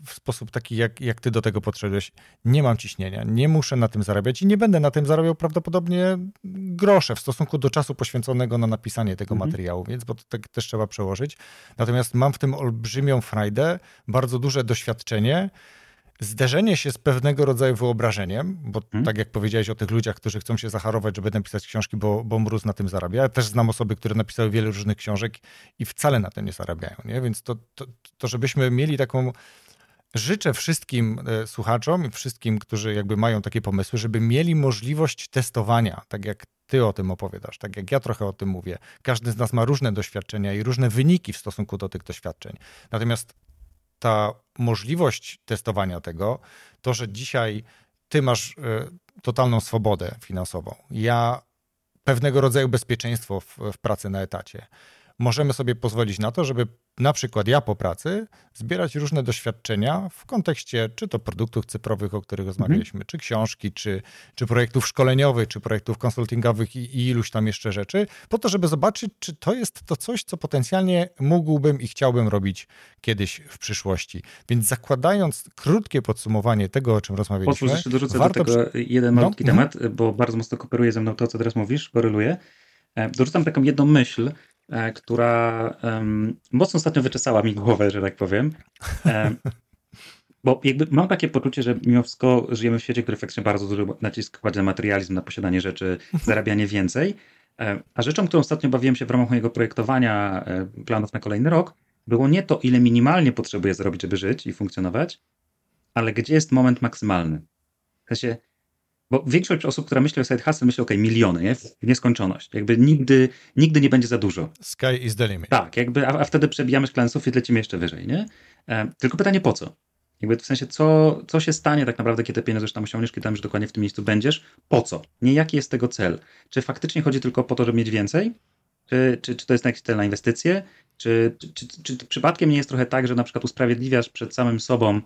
w sposób taki, jak, jak ty do tego podszedłeś. Nie mam ciśnienia, nie muszę na tym zarabiać i nie będę na tym zarabiał prawdopodobnie grosze w stosunku do czasu poświęconego na napisanie tego mhm. materiału, więc bo to tak też trzeba przełożyć. Natomiast mam w tym olbrzymią frajdę, bardzo duże doświadczenie zderzenie się z pewnego rodzaju wyobrażeniem, bo hmm. tak jak powiedziałeś o tych ludziach, którzy chcą się zacharować, żeby napisać książki, bo, bo mróz na tym zarabia. Ja też znam osoby, które napisały wiele różnych książek i wcale na tym nie zarabiają. Nie? Więc to, to, to żebyśmy mieli taką. Życzę wszystkim e, słuchaczom i wszystkim, którzy jakby mają takie pomysły, żeby mieli możliwość testowania, tak jak ty o tym opowiadasz, tak jak ja trochę o tym mówię. Każdy z nas ma różne doświadczenia i różne wyniki w stosunku do tych doświadczeń. Natomiast ta możliwość testowania tego, to, że dzisiaj ty masz e, totalną swobodę finansową, ja pewnego rodzaju bezpieczeństwo w, w pracy na etacie, możemy sobie pozwolić na to, żeby na przykład ja po pracy zbierać różne doświadczenia w kontekście czy to produktów cyfrowych, o których rozmawialiśmy, mhm. czy książki, czy, czy projektów szkoleniowych, czy projektów konsultingowych i, i iluś tam jeszcze rzeczy, po to, żeby zobaczyć, czy to jest to coś, co potencjalnie mógłbym i chciałbym robić kiedyś w przyszłości. Więc zakładając krótkie podsumowanie tego, o czym rozmawialiśmy. Pozwól, że dorzucę warto... do tego jeden no, malutki no, temat, bo bardzo mocno kooperuje ze mną to, co teraz mówisz, koreluje. Dorzucam taką jedną myśl, która um, mocno ostatnio wyczesała mi głowę, że tak powiem. Um, bo jakby mam takie poczucie, że mimo wszystko żyjemy w świecie, który faktycznie bardzo duży nacisk kładzie na materializm, na posiadanie rzeczy, zarabianie więcej. E, a rzeczą, którą ostatnio bawiłem się w ramach mojego projektowania planów na kolejny rok, było nie to, ile minimalnie potrzebuję zrobić, żeby żyć i funkcjonować, ale gdzie jest moment maksymalny. W sensie, bo większość osób, która myśli o side hustle, myśli, ok, miliony, nie? w nieskończoność. Jakby nigdy, nigdy nie będzie za dużo. Sky is the limit. Tak, jakby, a, a wtedy przebijamy szklany sufit, lecimy jeszcze wyżej, nie? E, tylko pytanie po co? Jakby w sensie, co, co się stanie tak naprawdę, kiedy te pieniądze już tam osiągniesz, kiedy tam już dokładnie w tym miejscu będziesz? Po co? Nie jaki jest tego cel? Czy faktycznie chodzi tylko po to, żeby mieć więcej? Czy, czy, czy to jest jakiś cel na inwestycje? Czy, czy, czy, czy przypadkiem nie jest trochę tak, że na przykład usprawiedliwiasz przed samym sobą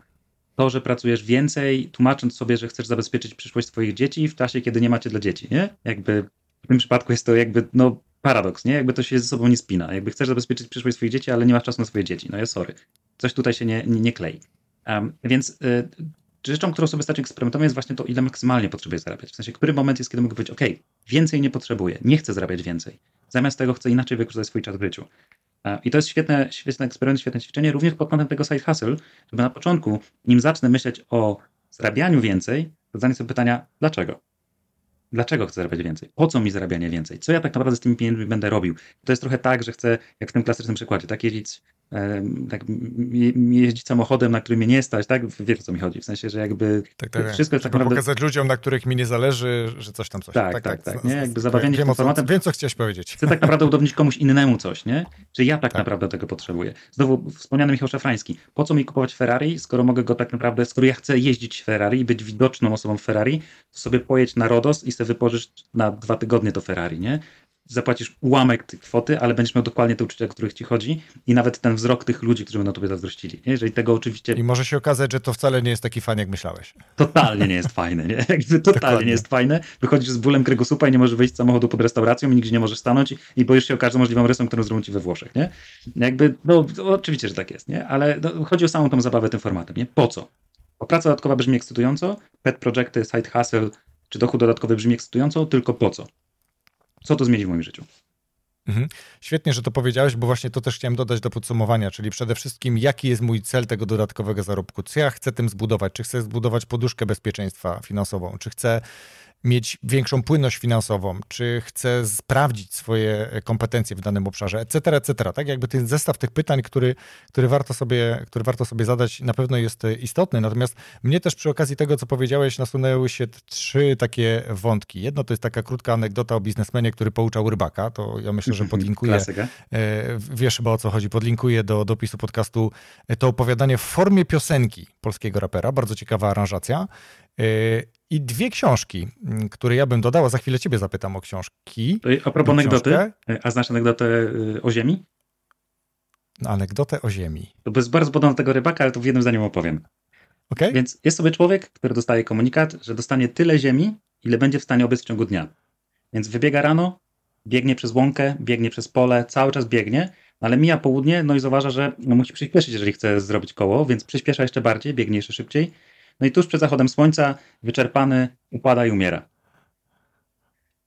to, że pracujesz więcej, tłumacząc sobie, że chcesz zabezpieczyć przyszłość swoich dzieci w czasie, kiedy nie macie dla dzieci, nie? Jakby w tym przypadku jest to jakby, no, paradoks, nie? Jakby to się ze sobą nie spina. Jakby chcesz zabezpieczyć przyszłość swoich dzieci, ale nie masz czasu na swoje dzieci. No ja sorry. Coś tutaj się nie, nie, nie klei. Um, więc y, rzeczą, którą sobie stać eksperymentować jest właśnie to, ile maksymalnie potrzebuję zarabiać. W sensie, który moment jest, kiedy mogę powiedzieć, ok, więcej nie potrzebuję, nie chcę zarabiać więcej. Zamiast tego chcę inaczej wykorzystać swój czas w życiu. I to jest świetne, świetny eksperyment, świetne ćwiczenie, również pod kątem tego side hustle, żeby na początku, nim zacznę myśleć o zarabianiu więcej, zadanie sobie pytania, dlaczego? Dlaczego chcę zarabiać więcej? Po co mi zarabianie więcej? Co ja tak naprawdę z tymi pieniędzmi będę robił? To jest trochę tak, że chcę, jak w tym klasycznym przykładzie, tak jeździć tak, jeździć samochodem, na którym mnie nie stać, tak? Wiesz o co mi chodzi, w sensie, że jakby tak, tak, wszystko jest tak naprawdę... pokazać ludziom, na których mi nie zależy, że coś tam coś. Tak, tak, tak. tak, tak. nie? Jakby zabawienie wiem, formatem... Wiem, co chciałeś powiedzieć. Chcę tak naprawdę udowodnić komuś innemu coś, nie? Czy ja tak, tak, naprawdę tego potrzebuję. Znowu wspomniany Michał Szafrański. Po co mi kupować Ferrari, skoro mogę go tak naprawdę, skoro ja chcę jeździć Ferrari i być widoczną osobą w Ferrari, to sobie pojedź na Rodos i sobie wypożyczyć na dwa tygodnie to Ferrari, nie? Zapłacisz ułamek tej kwoty, ale będziesz miał dokładnie te uczucia, o których ci chodzi i nawet ten wzrok tych ludzi, którzy będą tobie zazdrościli. Nie? Jeżeli tego oczywiście... I może się okazać, że to wcale nie jest taki fan, jak myślałeś. Totalnie nie jest fajne, nie? Jakby totalnie dokładnie. nie jest fajne. Wychodzisz z bólem kręgosłupa i nie możesz wyjść z samochodu pod restauracją i nigdzie nie możesz stanąć i, i boisz się o każdą możliwą rysą, którą zrobią ci we Włoszech, nie? Jakby, no oczywiście, że tak jest, nie? Ale no, chodzi o samą tą zabawę tym formatem, nie? Po co? Bo praca dodatkowa brzmi ekscytująco, pet projekty, side hustle czy dochód dodatkowy brzmi ekscytująco, tylko po co? Co to zmieni w moim życiu? Mhm. Świetnie, że to powiedziałeś, bo właśnie to też chciałem dodać do podsumowania, czyli przede wszystkim jaki jest mój cel tego dodatkowego zarobku, co ja chcę tym zbudować, czy chcę zbudować poduszkę bezpieczeństwa finansową, czy chcę mieć większą płynność finansową, czy chcę sprawdzić swoje kompetencje w danym obszarze, etc., etc. Tak jakby ten zestaw tych pytań, który, który, warto sobie, który warto sobie zadać, na pewno jest istotny. Natomiast mnie też przy okazji tego, co powiedziałeś, nasunęły się trzy takie wątki. Jedno to jest taka krótka anegdota o biznesmenie, który pouczał rybaka. To ja myślę, że podlinkuję. Klasyka. E, wiesz chyba o co chodzi. Podlinkuję do dopisu podcastu to opowiadanie w formie piosenki polskiego rapera. Bardzo ciekawa aranżacja. I dwie książki, mm, które ja bym dodała. Za chwilę ciebie zapytam o książki. A propos anegdoty, e, a znasz anegdotę e, o Ziemi? No, anegdotę o Ziemi. To jest bardzo podobne do tego rybaka, ale to w jednym zdaniu opowiem. Okay. Więc jest sobie człowiek, który dostaje komunikat, że dostanie tyle ziemi, ile będzie w stanie obyć w ciągu dnia. Więc wybiega rano, biegnie przez łąkę, biegnie przez pole, cały czas biegnie, ale mija południe, no i zauważa, że no musi przyspieszyć, jeżeli chce zrobić koło, więc przyspiesza jeszcze bardziej, biegnie jeszcze szybciej no i tuż przed zachodem słońca, wyczerpany, upada i umiera.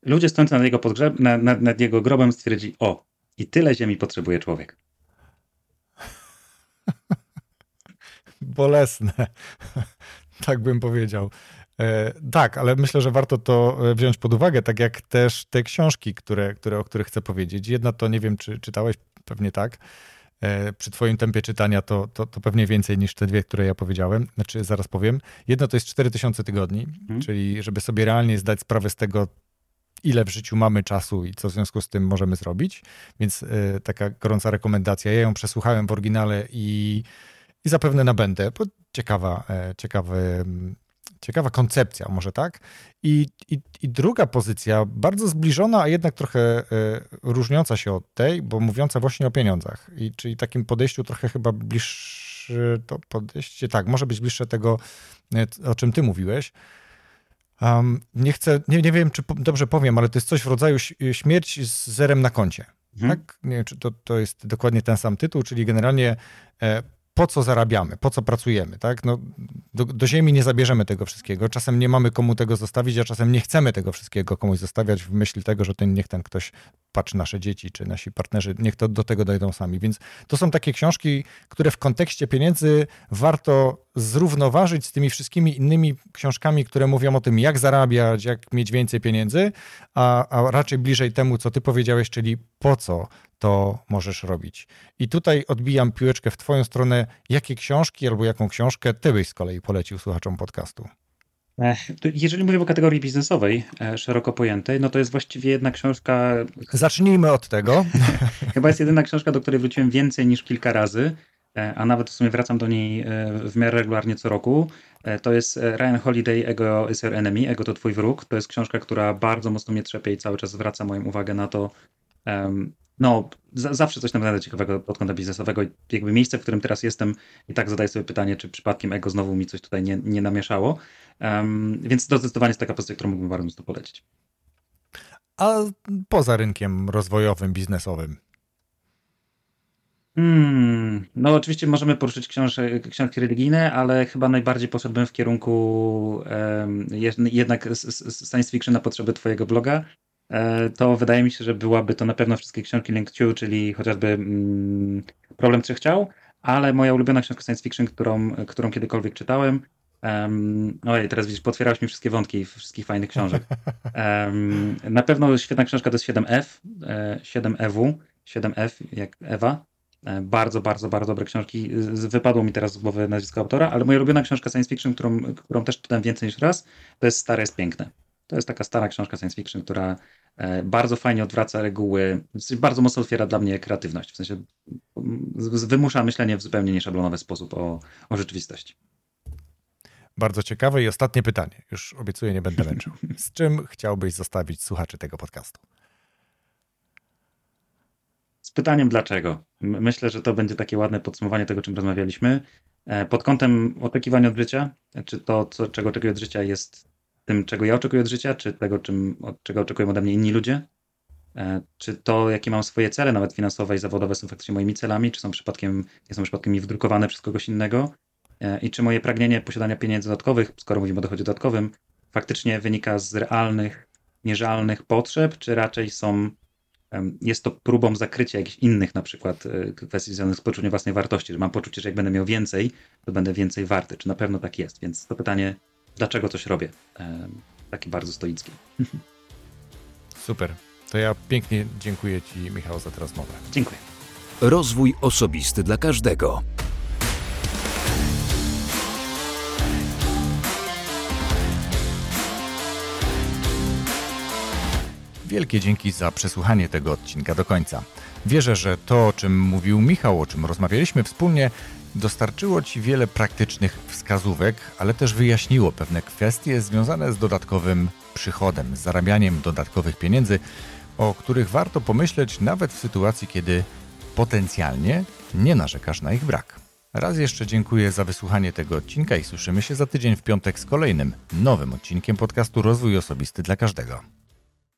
Ludzie stojący nad jego, nad, nad, nad jego grobem stwierdzi, o, i tyle ziemi potrzebuje człowiek. Bolesne. tak bym powiedział. E, tak, ale myślę, że warto to e, wziąć pod uwagę, tak jak też te książki, które, które, o których chcę powiedzieć. Jedna to, nie wiem, czy czytałeś, pewnie tak, przy Twoim tempie czytania to, to, to, pewnie więcej niż te dwie, które ja powiedziałem. Znaczy, zaraz powiem. Jedno to jest 4000 tygodni, hmm. czyli żeby sobie realnie zdać sprawę z tego, ile w życiu mamy czasu i co w związku z tym możemy zrobić. Więc y, taka gorąca rekomendacja. Ja ją przesłuchałem w oryginale i, i zapewne nabędę, bo ciekawa, e, ciekawy Ciekawa koncepcja, może tak? I, i, I, druga pozycja, bardzo zbliżona, a jednak trochę y, różniąca się od tej, bo mówiąca właśnie o pieniądzach. I, czyli takim podejściu trochę chyba bliższe to podejście, tak, może być bliższe tego, e, o czym ty mówiłeś. Um, nie chcę, nie, nie wiem, czy po, dobrze powiem, ale to jest coś w rodzaju śmierć z zerem na koncie. Mhm. Tak? Nie wiem, czy to, to jest dokładnie ten sam tytuł, czyli generalnie e, po co zarabiamy, po co pracujemy, tak? No, do, do, ziemi nie zabierzemy tego wszystkiego. Czasem nie mamy komu tego zostawić, a czasem nie chcemy tego wszystkiego komuś zostawiać w myśli tego, że ten, niech ten ktoś patrzy nasze dzieci, czy nasi partnerzy, niech to do tego dojdą sami. Więc to są takie książki, które w kontekście pieniędzy warto zrównoważyć z tymi wszystkimi innymi książkami, które mówią o tym, jak zarabiać, jak mieć więcej pieniędzy, a, a raczej bliżej temu, co ty powiedziałeś, czyli po co to możesz robić. I tutaj odbijam piłeczkę w Twoją stronę. Jakie książki albo jaką książkę Ty byś z kolei polecił słuchaczom podcastu? Jeżeli mówię o kategorii biznesowej, e, szeroko pojętej, no to jest właściwie jedna książka. Zacznijmy od tego. Chyba jest jedyna książka, do której wróciłem więcej niż kilka razy, a nawet w sumie wracam do niej e, w miarę regularnie co roku. To jest Ryan Holiday, Ego is your enemy, Ego to twój wróg. To jest książka, która bardzo mocno mnie trzepie i cały czas zwraca moją uwagę na to, no, zawsze coś tam znajdę ciekawego pod kątem biznesowego. Jakby miejsce, w którym teraz jestem, i tak zadaję sobie pytanie, czy przypadkiem ego znowu mi coś tutaj nie, nie namieszało. Um, więc to zdecydowanie jest taka pozycja, którą mógłbym bardzo mocno polecić. A poza rynkiem rozwojowym, biznesowym? Hmm, no oczywiście możemy poruszyć książki, książki religijne, ale chyba najbardziej poszedłbym w kierunku um, jednak science fiction na potrzeby twojego bloga. E, to wydaje mi się, że byłaby to na pewno wszystkie książki Link to, czyli chociażby mm, Problem Trzech Ciał, ale moja ulubiona książka science fiction, którą, którą kiedykolwiek czytałem, Um, ojej, teraz widzisz, potwierałeś mi wszystkie wątki wszystkich fajnych książek. Um, na pewno świetna książka to jest 7F, 7EW, 7F jak Ewa. E, bardzo, bardzo, bardzo dobre książki. Wypadło mi teraz z głowy nazwisko autora, ale moja ulubiona książka science fiction, którą, którą też czytałem więcej niż raz, to jest Stare jest piękne. To jest taka stara książka science fiction, która e, bardzo fajnie odwraca reguły, bardzo mocno otwiera dla mnie kreatywność. W sensie wymusza myślenie w zupełnie nieszablonowy sposób o, o rzeczywistości. Bardzo ciekawe i ostatnie pytanie. Już obiecuję, nie będę męczył. Z czym chciałbyś zostawić słuchaczy tego podcastu? Pytaniem dlaczego. Myślę, że to będzie takie ładne podsumowanie tego, czym rozmawialiśmy. E, pod kątem oczekiwań od życia, czy to, co, czego oczekuję od życia, jest tym, czego ja oczekuję od życia, czy tego, czym, od czego oczekują ode mnie inni ludzie? E, czy to, jakie mam swoje cele, nawet finansowe i zawodowe, są faktycznie moimi celami, czy są przypadkiem, nie są przypadkiem mi wdrukowane przez kogoś innego? E, I czy moje pragnienie posiadania pieniędzy dodatkowych, skoro mówimy o dochodzie dodatkowym, faktycznie wynika z realnych, mierzalnych potrzeb, czy raczej są, jest to próbą zakrycia jakichś innych na przykład e, kwestii związanych z poczuciem własnej wartości, że mam poczucie, że jak będę miał więcej, to będę więcej warty. Czy na pewno tak jest? Więc to pytanie, dlaczego coś robię? Takie bardzo stoickie. Super. To ja pięknie dziękuję Ci, Michał, za tę rozmowę. Dziękuję. Rozwój osobisty dla każdego. Wielkie dzięki za przesłuchanie tego odcinka do końca. Wierzę, że to, o czym mówił Michał, o czym rozmawialiśmy wspólnie, dostarczyło Ci wiele praktycznych wskazówek, ale też wyjaśniło pewne kwestie związane z dodatkowym przychodem, zarabianiem dodatkowych pieniędzy, o których warto pomyśleć nawet w sytuacji, kiedy potencjalnie nie narzekasz na ich brak. Raz jeszcze dziękuję za wysłuchanie tego odcinka i słyszymy się za tydzień w piątek z kolejnym, nowym odcinkiem podcastu Rozwój Osobisty dla Każdego.